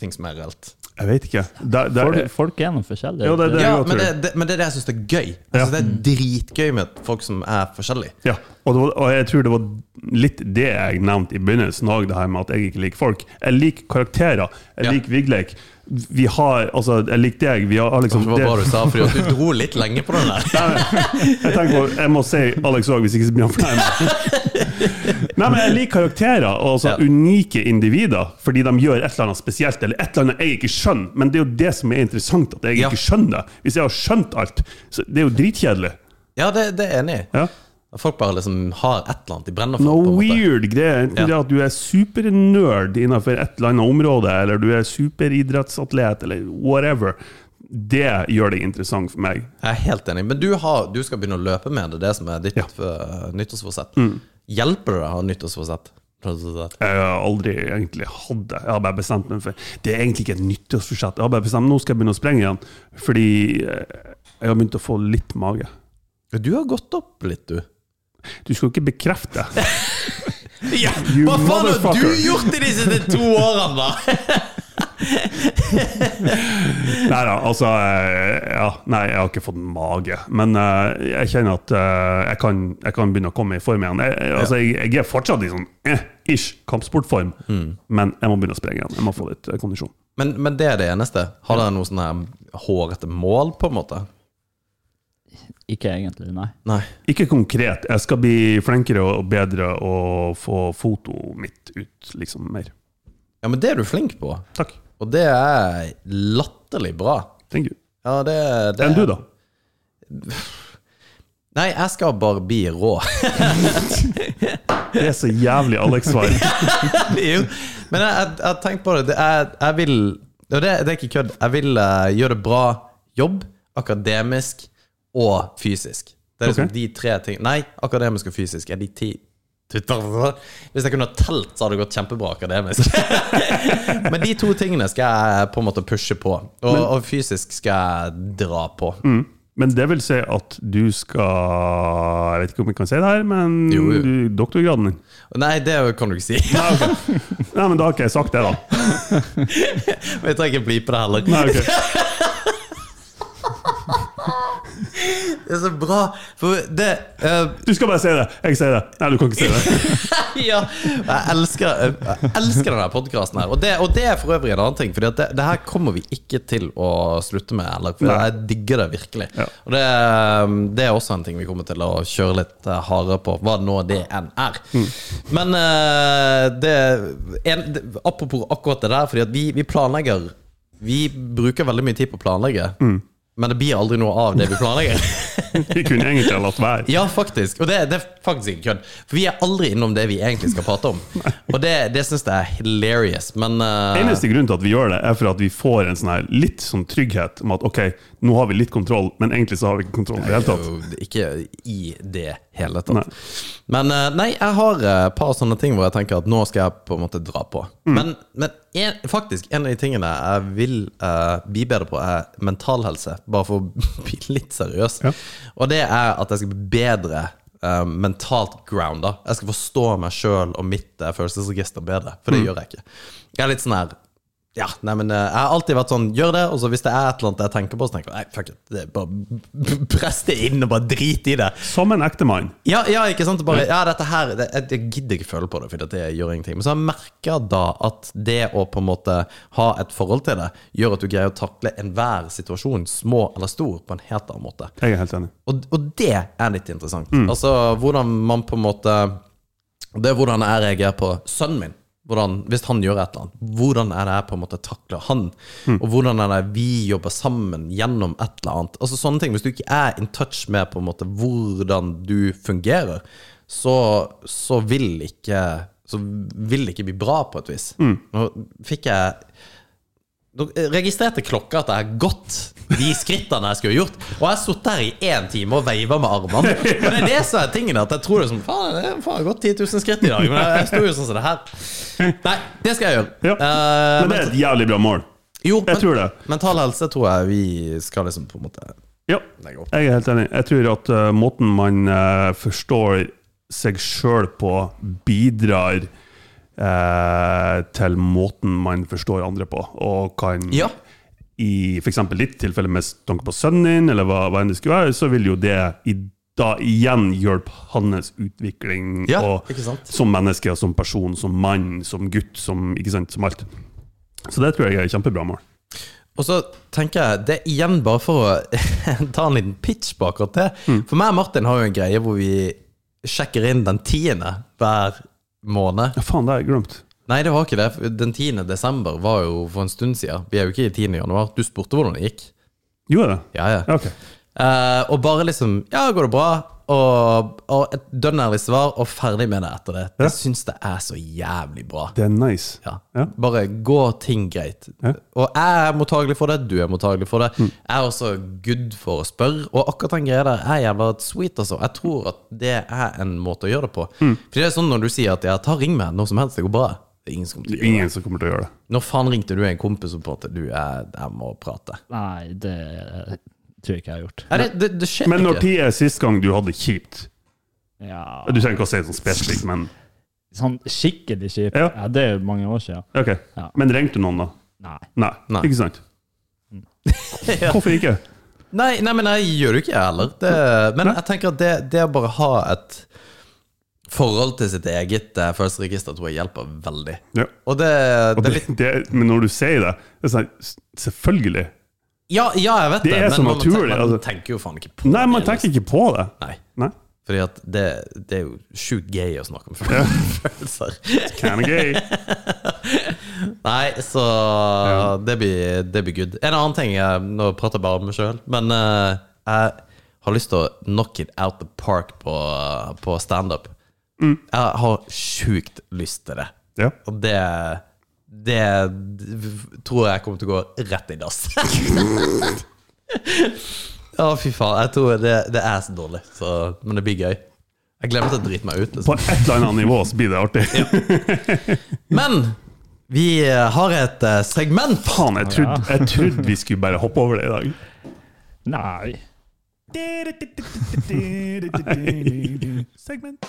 ting som er reelt. Jeg vet ikke. Der, der, Folk, folk er noe forskjellige. Ja, det det. Ja, jeg men det, det, men det er det jeg syns er gøy. Altså, ja. Det er dritgøy med folk som er forskjellige. Ja, og, det var, og jeg tror det var litt det jeg nevnte i begynnelsen òg, det her med at jeg ikke liker folk. Jeg liker karakterer. Jeg Ja. liker Vigleik. Vi har Altså, jeg liker deg. Vi har liksom Det var bare det- du sa, fordi du dro litt lenge på den der. Jeg tenker på, jeg må si Alex òg, hvis ikke så blir han fornærmet. Nei, men jeg liker karakterer, og altså Ja. unike individer, fordi de gjør et eller annet spesielt, eller et eller annet jeg ikke skjønner. Men det er jo det som er interessant, at jeg ikke skjønner det. Hvis jeg har skjønt alt, så det er jo dritkjedelig. Ja, det, det er enig i. Ja. Folk bare liksom har et eller annet de brenner for. Noe weird greier. Enten det at du er supernerd innenfor et eller annet område, eller du er superidrettsatlet, eller whatever. Det gjør det interessant for meg. Jeg er helt enig. Men du, har, du skal begynne å løpe med det, det som er ditt Ja. nyttårsforsett. Mm. Hjelper det å ha nyttårsforsett? Jeg har aldri egentlig hatt det. Jeg har bare bestemt meg for Det er egentlig ikke et nyttårsforsett. Jeg har bare bestemt Nå skal jeg begynne å sprenge igjen, fordi eh, jeg har begynt å få litt mage. Du har gått opp litt, du. Du skal jo ikke bekrefte. Ja, Hva faen har du gjort i de siste to årene, da?! Nei da, altså eh, ja, Nei, jeg har ikke fått mage. Men uh, jeg kjenner at uh, jeg, kan, jeg kan begynne å komme i form igjen. Jeg, altså, jeg, jeg er fortsatt i sånn eh, ish kampsportform, men jeg må begynne å sprenge igjen. Jeg må få litt uh, kondisjon. Men, men det er det eneste. Har dere noe sånn her hårete mål, på en måte? Ikke egentlig, nei. Nei. Ikke konkret. Jeg skal bli flinkere og bedre og få fotoet mitt ut liksom mer. Ja, men det er du flink på. Takk. Og det er latterlig bra. Thank you. Ja, det, det Enn du, da? Nei, jeg skal bare bli rå. Det er så jævlig Alex-svar. jo, men jeg har tenkt på det. det er, jeg vil Og det, det er ikke kødd. Jeg vil uh, gjøre det bra jobb, akademisk og fysisk. Det er liksom okay. de tre tingene Nei, akademisk og fysisk er de ti Hvis jeg kunne ha telt, så hadde det gått kjempebra akademisk. Men de to tingene skal jeg på en måte pushe på. Og, og fysisk skal jeg dra på. Mm. Men det vil si at du skal Jeg vet ikke om vi kan si det her, men Jo, jo. Du, doktorgraden din Nei, det kan du ikke si. Nei, okay. Nei, men da har ikke jeg sagt det, da. Men jeg trenger ikke bli på det heller. Nei, ok. Det er så bra, for det uh, Du skal bare si det. Jeg sier det. Nei, du kan ikke si det. Ja, jeg elsker, jeg elsker denne podkasten her. Og det, og det er for øvrig en annen ting, for det, det her kommer vi ikke til å slutte med. Eller, for Nei. jeg digger det virkelig. Ja. Og det, det er også en ting vi kommer til å kjøre litt eh, hardere på, hva nå det enn er. Mm. Men uh, det, en, Apropos akkurat det der, fordi vi, vi planlegger Vi bruker veldig mye tid på å planlegge. Mm. Men det blir aldri noe av det vi planlegger. Vi kunne egentlig latt være. Ja, faktisk. Og det, det er faktisk ikke kødd. For vi er aldri innom det vi egentlig skal prate om. Og det, det syns jeg er hilarious. Men uh... Eneste grunn til at vi gjør det, er for at vi får en sånn her litt sånn trygghet om at ok, nå har vi litt kontroll, men egentlig så har vi ikke kontroll i det hele tatt. ikke i det hele tatt. Nei. Men eh, nei, jeg har eh, et par sånne ting hvor jeg tenker at nå skal jeg på en måte dra på. Mm. Men, men en, faktisk, en av de tingene jeg vil uh, bli bedre på, er mental helse. Bare for å bli litt seriøs. Ja. Og det er at jeg skal bli bedre uh, mentalt grounda. Jeg skal forstå meg sjøl og mitt uh, følelsesregister bedre, for Mm. det gjør jeg ikke. Jeg er litt sånn her ja, nei, men eh, Jeg har alltid vært sånn Gjør det, og så hvis det er et eller annet jeg tenker på, så tenker jeg nei, fuck it. Det er bare Press det inn og bare drit i det. Som en ekte mann. Ja, ja, ikke sant? Bare, ja, dette her det, jeg, jeg gidder ikke føle på det, for det gjør ingenting. Men så har jeg merka da at det å på en måte ha et forhold til det, gjør at du greier å takle enhver situasjon, små eller stor, på en helt annen måte. Jeg er helt enig. Og, og det er litt interessant. Altså hvordan man på en måte Det er hvordan jeg reagerer på sønnen min. Hvordan, hvis han gjør et eller annet, hvordan er det jeg på en måte takler han? Og hvordan er det vi jobber sammen gjennom et eller annet? Altså sånne ting. Hvis du ikke er in touch med på en måte hvordan du fungerer, så, så vil ikke Så vil det ikke bli bra, på et vis. Nå fikk jeg registrerte klokka at jeg har gått de skrittene jeg skulle gjort. Og jeg har sittet her i én time og veiva med armene. Og det er det som er tingen, at jeg tror det er sånn Faen, jeg har gått 10 000 skritt i dag. Men jeg sto jo sånn som det her. Nei, det skal jeg gjøre. Ja. Uh, Men det er et jævlig bra mål. jo, Jeg tror det. mental helse tror jeg vi skal liksom på en måte Ja, legge opp. jeg er helt enig. Jeg tror at uh, måten man uh, forstår seg sjøl på, bidrar eh, til måten man forstår andre på, og kan Ja. I f.eks. ditt tilfelle med tanke på sønnen din, eller hva, hva enn det skulle være, så vil jo det i, da igjen hjelpe hans utvikling Ja, og, som menneske, som person, som mann, som gutt, som, sant, som alt. Så det tror jeg er et kjempebra mål. Og så tenker jeg, det er igjen bare for å ta en liten pitch på akkurat det. For meg og Martin har jo en greie hvor vi sjekker inn den tiende hver måned. Ja, faen, det har jeg glemt. Nei, det var ikke det. Den 10. desember var jo for en stund siden. Vi er jo ikke i 10. januar. Du spurte hvordan det gikk. Gjorde jeg det? Ja, ja. Okay. ok. Eh, og bare liksom Ja, går det bra? Og, og et dønn ærlig svar, og ferdig med det etter det. Ja. Jeg syns det er så jævlig bra. Det er nice. Ja. Ja. Bare gå ting greit. Ja. Og jeg er mottagelig for det, du er mottagelig for det. Mm. Jeg er også good for å spørre, og akkurat den greia der er jævla sweet, altså. Jeg tror at det er en måte å gjøre det på. Mm. For det er sånn når du sier at ja, ta ring meg når som helst, det går bra. Det er ingen som kommer til å gjøre det. ingen som kommer til å gjøre det. Når faen ringte du en kompis og på en du er, jeg må prate? Nei, det tror jeg ikke jeg har gjort. Nei, det, det, det skjer Men når ikke. tid er sist gang du hadde kjipt? Ja, Du trenger ikke å si det sånn spesifikt, men sånn skikkelig kjipt. Ja. Ja. det er jo mange år siden. ok. Ja. Men ringte du noen, da? Nei. Nei, Nei. ikke sant? Hvorfor ikke? Nei, nei, men jeg gjør det ikke, jeg heller. Det, men jeg tenker at det, det å bare ha et forhold til sitt eget eh, følelsesregister tror jeg hjelper veldig. Ja. Og det, Og det er det, det, men når du sier det, det er sånn, Selvfølgelig. Ja, ja, jeg vet Det det, er så naturlig, man altså. tenker jo faen ikke på Nei, man tenker ikke på det. Nei. Nei. Fordi at det, det er jo sjukt gay å snakke om følelser. Kinda gay. Nei, så det, blir, det blir good. En annen ting jeg, Nå prater jeg bare om meg sjøl, men uh, jeg har lyst til å knock it out the park på, på standup. Mm. Jeg har sjukt lyst til det. Ja. Og det Det tror jeg kommer til å gå rett i dass. Ja, fy faen. Jeg tror det, det er så dårlig, så, men det blir gøy. Jeg glemmer til å drite meg ut. På Liksom. et eller annet nivå så blir det artig. Men vi har et eh, segment. Faen, jeg trodde, jeg trodde vi skulle bare hoppe over det i dag. Nei. Segment.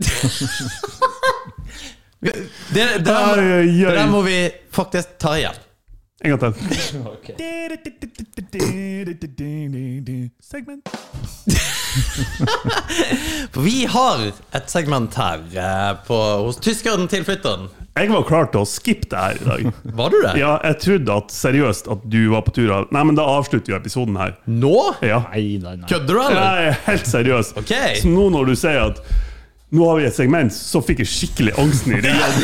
Det, det, der, det der må vi faktisk ta igjen. En gang til. Segment. For vi har et segment her eh, på, hos tyskeren tilflytteren. Jeg var klar til å skippe det her i dag. Var du det? Ja, jeg trodde at seriøst at du var på tur Nei, men da avslutter vi episoden her. Nå? Ja. Nei, nei, nei. Kødder du, eller? Er helt seriøst. okay. Så nå når du sier at nå har vi et segment, så fikk jeg skikkelig angsten i ryggen.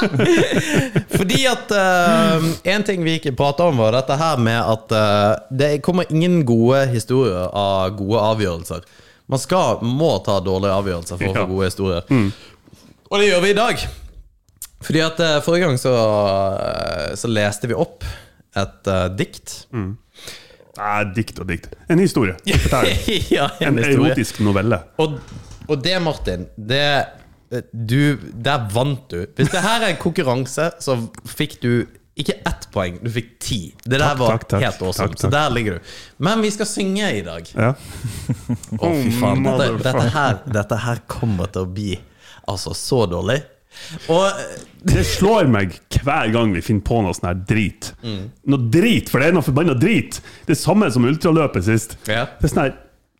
Fordi at uh, En ting vi ikke prata om, var dette her med at uh, det kommer ingen gode historier av gode avgjørelser. Man skal, må ta dårlige avgjørelser for å Ja. få gode historier. Og det gjør vi i dag. Fordi at uh, Forrige gang så, så leste vi opp et dikt. Nei, dikt og dikt. En historie. Ja, en En historie. erotisk novelle. Og, og det, Martin, det du, Der vant du. Hvis det her er en konkurranse, så fikk du ikke ett poeng, du fikk ti. Det der Takk, var takk, takk. helt awesome. Takk, Så der ligger du. Men vi skal synge i dag. Ja. Å, fy faen. Dette, dette, her, dette her kommer til å bli altså så dårlig. Og Det slår meg hver gang vi finner på noe sånn her drit. Mm. Noe drit, for det er noe forbanna drit! Det er samme som ultraløpet sist. Ja. Det er sånn her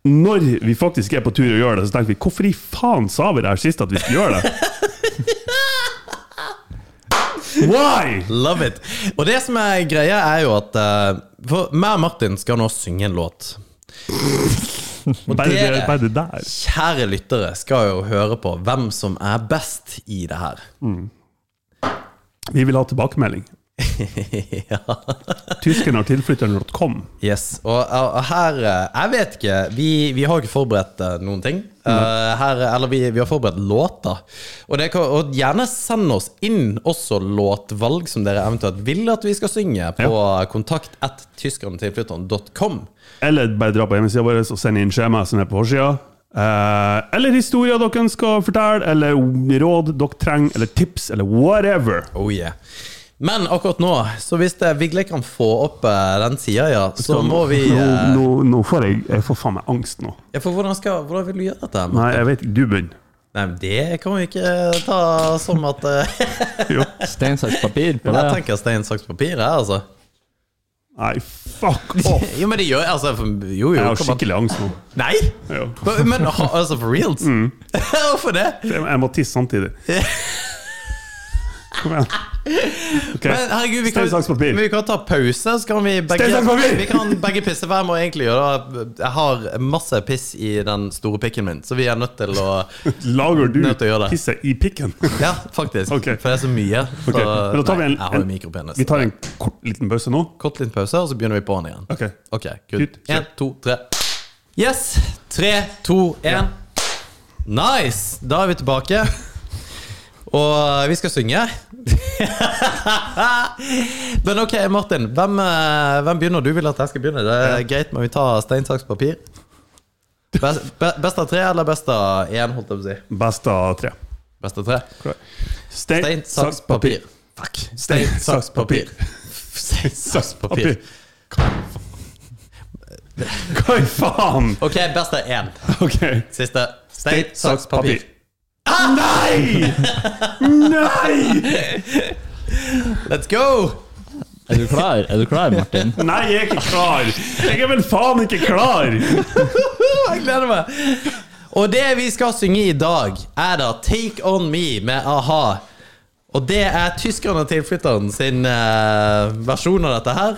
Når vi faktisk er på tur og gjør det, så tenker vi hvorfor i faen sa vi det her sist at vi skulle gjøre det? Why? Love it. Og det som er greia, er jo at uh, For meg og Martin skal nå synge en låt. Og dere, kjære lyttere, skal jo høre på hvem som er best i det her. Vi vil ha tilbakemelding. ja. Tyskerne har tilflytteren.com. Yes. Og, og her eh, Jeg vet ikke. Vi, vi har ikke forberedt eh, noen ting. Uh, her, eller vi, vi har forberedt låter. Og, det kan, og gjerne send oss inn også låtvalg som dere eventuelt vil at vi skal synge, på kontakt at tyskernetilflytteren.com. Eller bare dra på hjemmesida vår og send inn skjema som er på forsida. Uh, eller historier dere ønsker å fortelle, eller råd dere trenger, eller tips, eller whatever. Oh yeah. Men akkurat nå, så hvis Vigle kan få opp eh, den sida, ja, så må vi Nå, eh, nå, nå får jeg Jeg får faen meg angst nå. ja, For hvordan, skal, hvordan vil du gjøre dette? Nei, jeg vet ikke. Du begynner. Nei, men Det kan vi ikke ta som at eh, Jo. Stein, saks, papir på det. Jeg tenker stein, saks, papir her, altså. Nei, fuck off! Jo, men det gjør altså, Jo, jo. Jeg har skikkelig angst nå. Nei! Ja. Men altså, for reals? Mm. Hvorfor det? Jeg jeg må tisse samtidig. Kom igjen. Okay. Men herregud, vi kan, Stein, saks, papir. men vi kan ta pause, så kan vi begge Stein, saks! Vi kan begge pisse. hver må egentlig gjøre. Jeg har masse piss i den store pikken min, så vi er nødt til å Lager du pisset i pikken? Ja, faktisk. Okay. For det er så mye. Så, Ok, men da tar vi en, nei, en. Vi tar en kort liten pause nå. Kort liten pause, og så begynner vi på'n igjen. Ok. Ok, good. Én, to, tre. Yes! Tre, to, én. Nice! Da er vi tilbake. Og vi skal synge. Men ok, Martin. Hvem, eh, hvem begynner? Du vil at jeg skal begynne? Det er greit, men vi tar stein, saks, papir. Best, be- best av tre eller best av én, holdt jeg på å si? Best av tre. Best av tre. Stein, Stein, saks, papir. Fuck. Stein, saks, papir. Stein, saks, papir. Hva i faen? Ok, best av én. Ok. Siste. Stein, saks, papir. Nei! Nei! Let's go! Er du klar, er du klar Martin? Nei, jeg er ikke klar! Jeg er vel faen ikke klar! Jeg gleder meg. Og det vi skal synge i dag, er da Take On Me med a-ha. Og det er tyskerne og tilflytteren sin uh, versjon av dette her.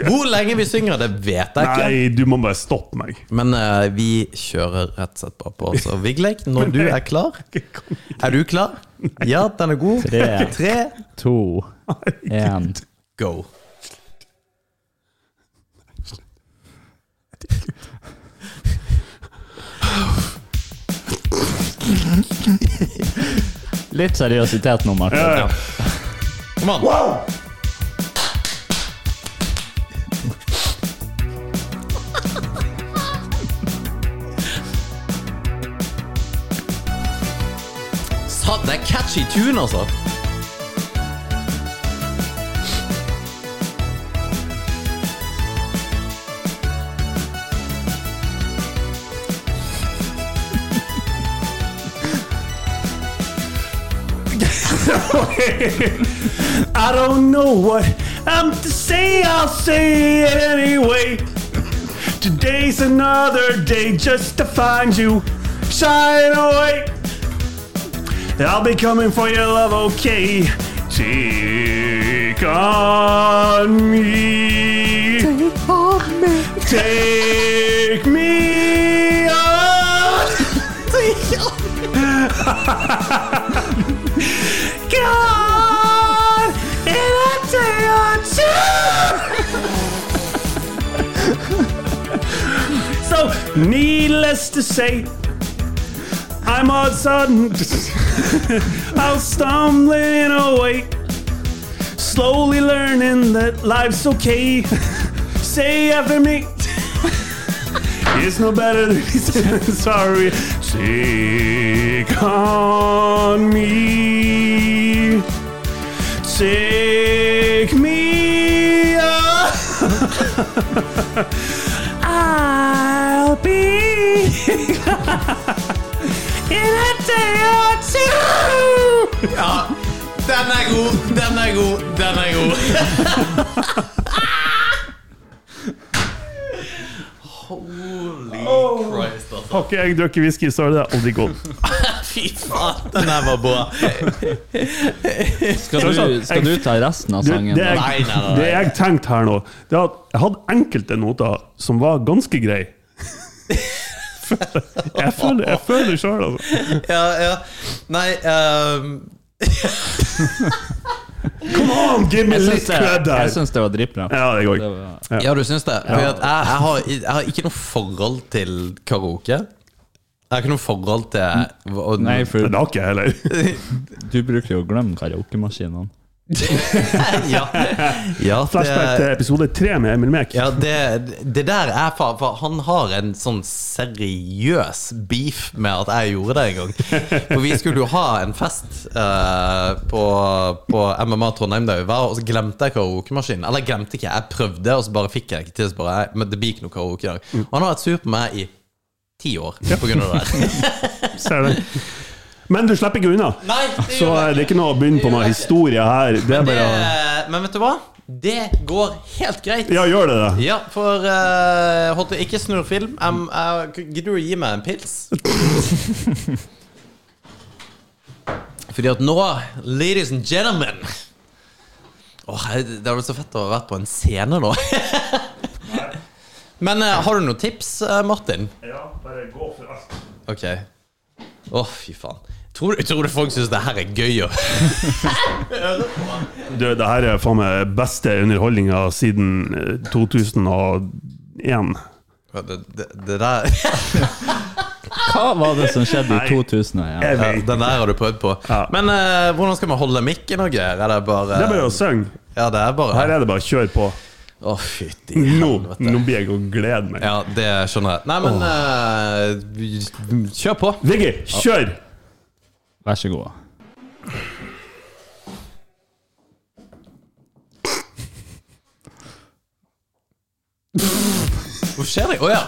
Hvor lenge vi synger, det vet jeg ikke. Nei, du må bare stoppe meg. Men uh, vi kjører rett og slett bare på. Så Vigleik, når du er klar Er du klar? Ja, den er god. Tre. Tre To, én. go. Litt seriøsitet nå, Martin. Ja, ja. Kom an. Sa- Det er catchy tune, altså. I don't know what I'm to say, I'll say it anyway. Today's another day just to find you shine away. I'll be coming for your love, okay? Take on me. Take on me. Take me on. God, in a day or two. so, needless to say, I'm all sudden, I'm stumbling away, slowly learning that life's okay. Say after me. It's no better than sorry. Take on me. Take me. I'll be in a day or two. Ja, den er god, den er god, den er god. Holy Christ, altså. Har ikke jeg drukket whisky, så er det aldri godt. Fy faen, den her var bra. Skal, du, skal du ta resten av sangen? det, det, jeg, nei, nei, nei. det jeg tenkte her nå, det er at jeg hadde enkelte noter som var ganske greie. jeg føler, jeg føler det sjøl, altså. Ja, ja. Nei ehm, Come on, give me litt kødd der jeg syns det var dritbra. Ja, det går. Det var, Ja, du syns det? For at jeg, jeg, har, jeg har ikke noe forhold til karaoke. Jeg har ikke noe forhold til og, nei, for Det har ikke jeg heller. du bruker jo å glemme karaokemaskinene. Ja, ja, Flashback til episode tre med Emil Mek. ja det, det der er for, for Han har en sånn seriøs beef med at jeg gjorde det en gang. For vi skulle jo ha en fest uh, på, på MMA Trondheim der vi var, og så glemte jeg karaokemaskinen. Eller jeg glemte ikke, jeg prøvde, og så bare fikk jeg ikke til. Så bare, men det blir ikke noe karaoke i dag. Og han har vært sur på meg i ti år på grunn av det der. Ser det. Men du slipper ikke unna. Nei, det Så eh, det er ikke noe å begynne på noe historie her. Det er Det, men vet du hva? Det går helt greit. Ja, gjør det det? Ja, for uh, holdt det ikke snurr film. Um, uh, Gidder du å gi meg en pils? Fordi at nå, ladies and gentlemen Åh, Det hadde vært så fett å ha vært på en scene nå. Men uh, har du noen tips, Martin? Ja, bare gå for alt. Ok. Å, fy faen. Tror, du- tror du folk syns det her er gøy? å- Du, det her er faen meg beste underholdninga siden eh, 2001. Det, det, det der Hva var det som skjedde Nei. i 2001? Ja. Ja, den der har du prøvd på. Ja. Men uh, hvordan skal man holde mikken og greier? Er det bare Det er bare å synge. Ja, det er bare Her er det bare å kjøre på. Å, fytti Nå, helvete. nå blir jeg å glede meg. Ja, det skjønner jeg. Nei, men eh, vi- kjør på. Viggy, kjør! Vær så god. Hva skjer det? Å ja.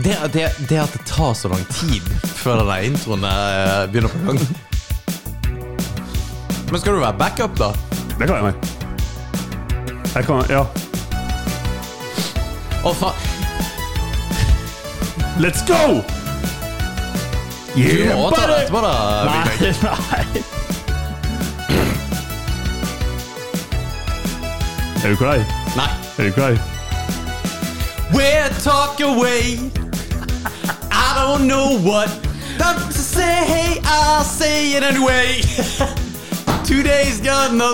Det, det, det at det tar så lang tid før denne introen eh, begynner på gang. Men skal du være backup, da? Det kan jeg være. Jeg kan Ja. Å, faen. Let's go! Du må ta det etterpå, da. Big Nei, nei. Er du klar? Nei. Er du klar? We'll talk away. I don't know what to say. I'll say it anyway. Today's gonna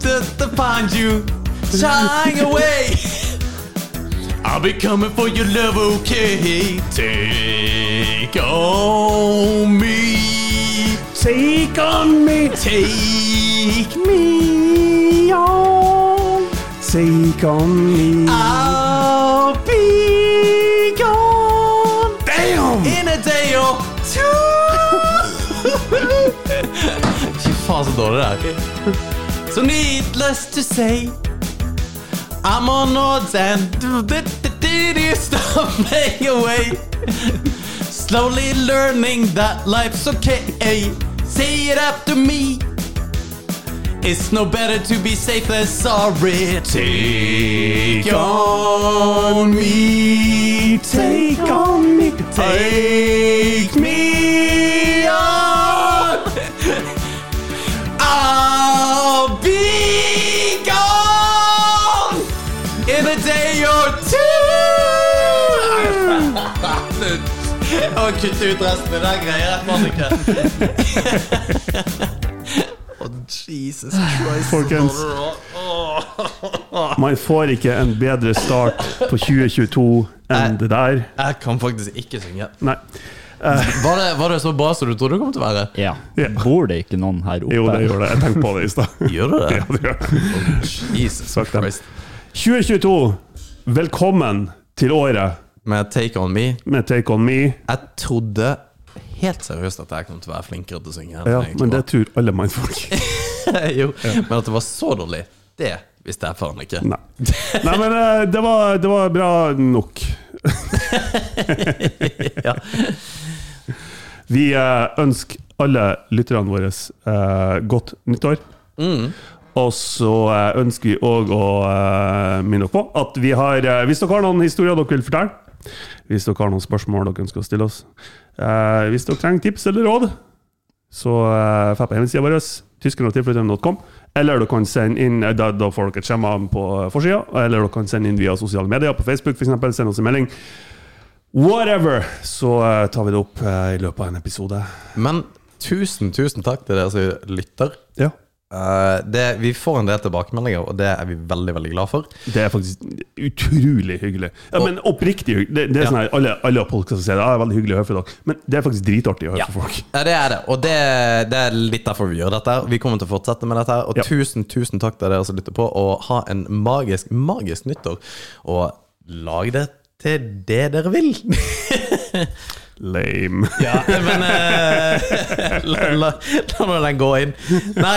to, to find you shying away. I'll be coming for your love, okay? Take on me. Take on me, Take me on. take on me. I'll be gone Damn! in a day or two. Fy faen, så dårlig det er. So needless to say, I'm on odds and stumbling away. Slowly learning that life's okay. Say it after me. It's no better to be safe than sorry. Take on me, take on me, take me on. I'll ah. Å, kutte ut resten. Det greier jeg ikke. Å, Jesus Christ. Folkens. Man får ikke en bedre start på 2022 enn det der. Jeg kan faktisk ikke synge. Nei. Var det, var det så bra som du trodde det kom til å være? Ja. Ja. Bor det ikke noen her oppe? Jo, det gjør det. Jeg tenkte på det i stad. Gjør det det? Ja, det gjør det. Jesus Christ. 2022, velkommen til året Med Take On Me med Take On Me. Jeg trodde helt seriøst at jeg kom til å være flinkere til å synge. Ja, men det tror alle mannfolk. jo, Men at det var så dårlig, det visste jeg faen ikke. Nei. Nei, men eh, det var, det var bra nok. Ja. Vi eh, ønsker alle lytterne våre eh, godt nyttår. Mm. Og så ønsker vi òg å minne dere på at vi har Hvis dere har noen historier dere vil fortelle, hvis dere har noen spørsmål dere ønsker å stille oss, eh, hvis dere trenger tips eller råd, så eh, får på hjemmesida vår, tyskerogtilflytterne.com. Eller dere kan sende inn eh, da, da får dere et skjema på forsida, eller dere kan sende inn via sosiale medier, på Facebook f.eks. Send oss en melding. Whatever! Så eh, tar vi det opp eh, i løpet av en episode. Men tusen, tusen takk til dere som lytter. Ja. Eh, det, vi får en del tilbakemeldinger, og det er vi veldig veldig glad for. Det er faktisk utrolig hyggelig. Ja, men oppriktig hyggelig. Det, det er Ja. sånn her, alle, alle folk som sier det, «Ah, det er veldig hyggelig å høre fra dere. Men det er faktisk dritartig å høre Ja. fra folk. Ja, det er det. Og det, det er litt derfor vi gjør dette. Vi kommer til å fortsette med dette. Og tusen, tusen takk til dere som lytter på, og ha en magisk, magisk nyttår. Og lag det til det dere vil. Lame. Ja, men uh, la, la, la la den gå inn. Nei,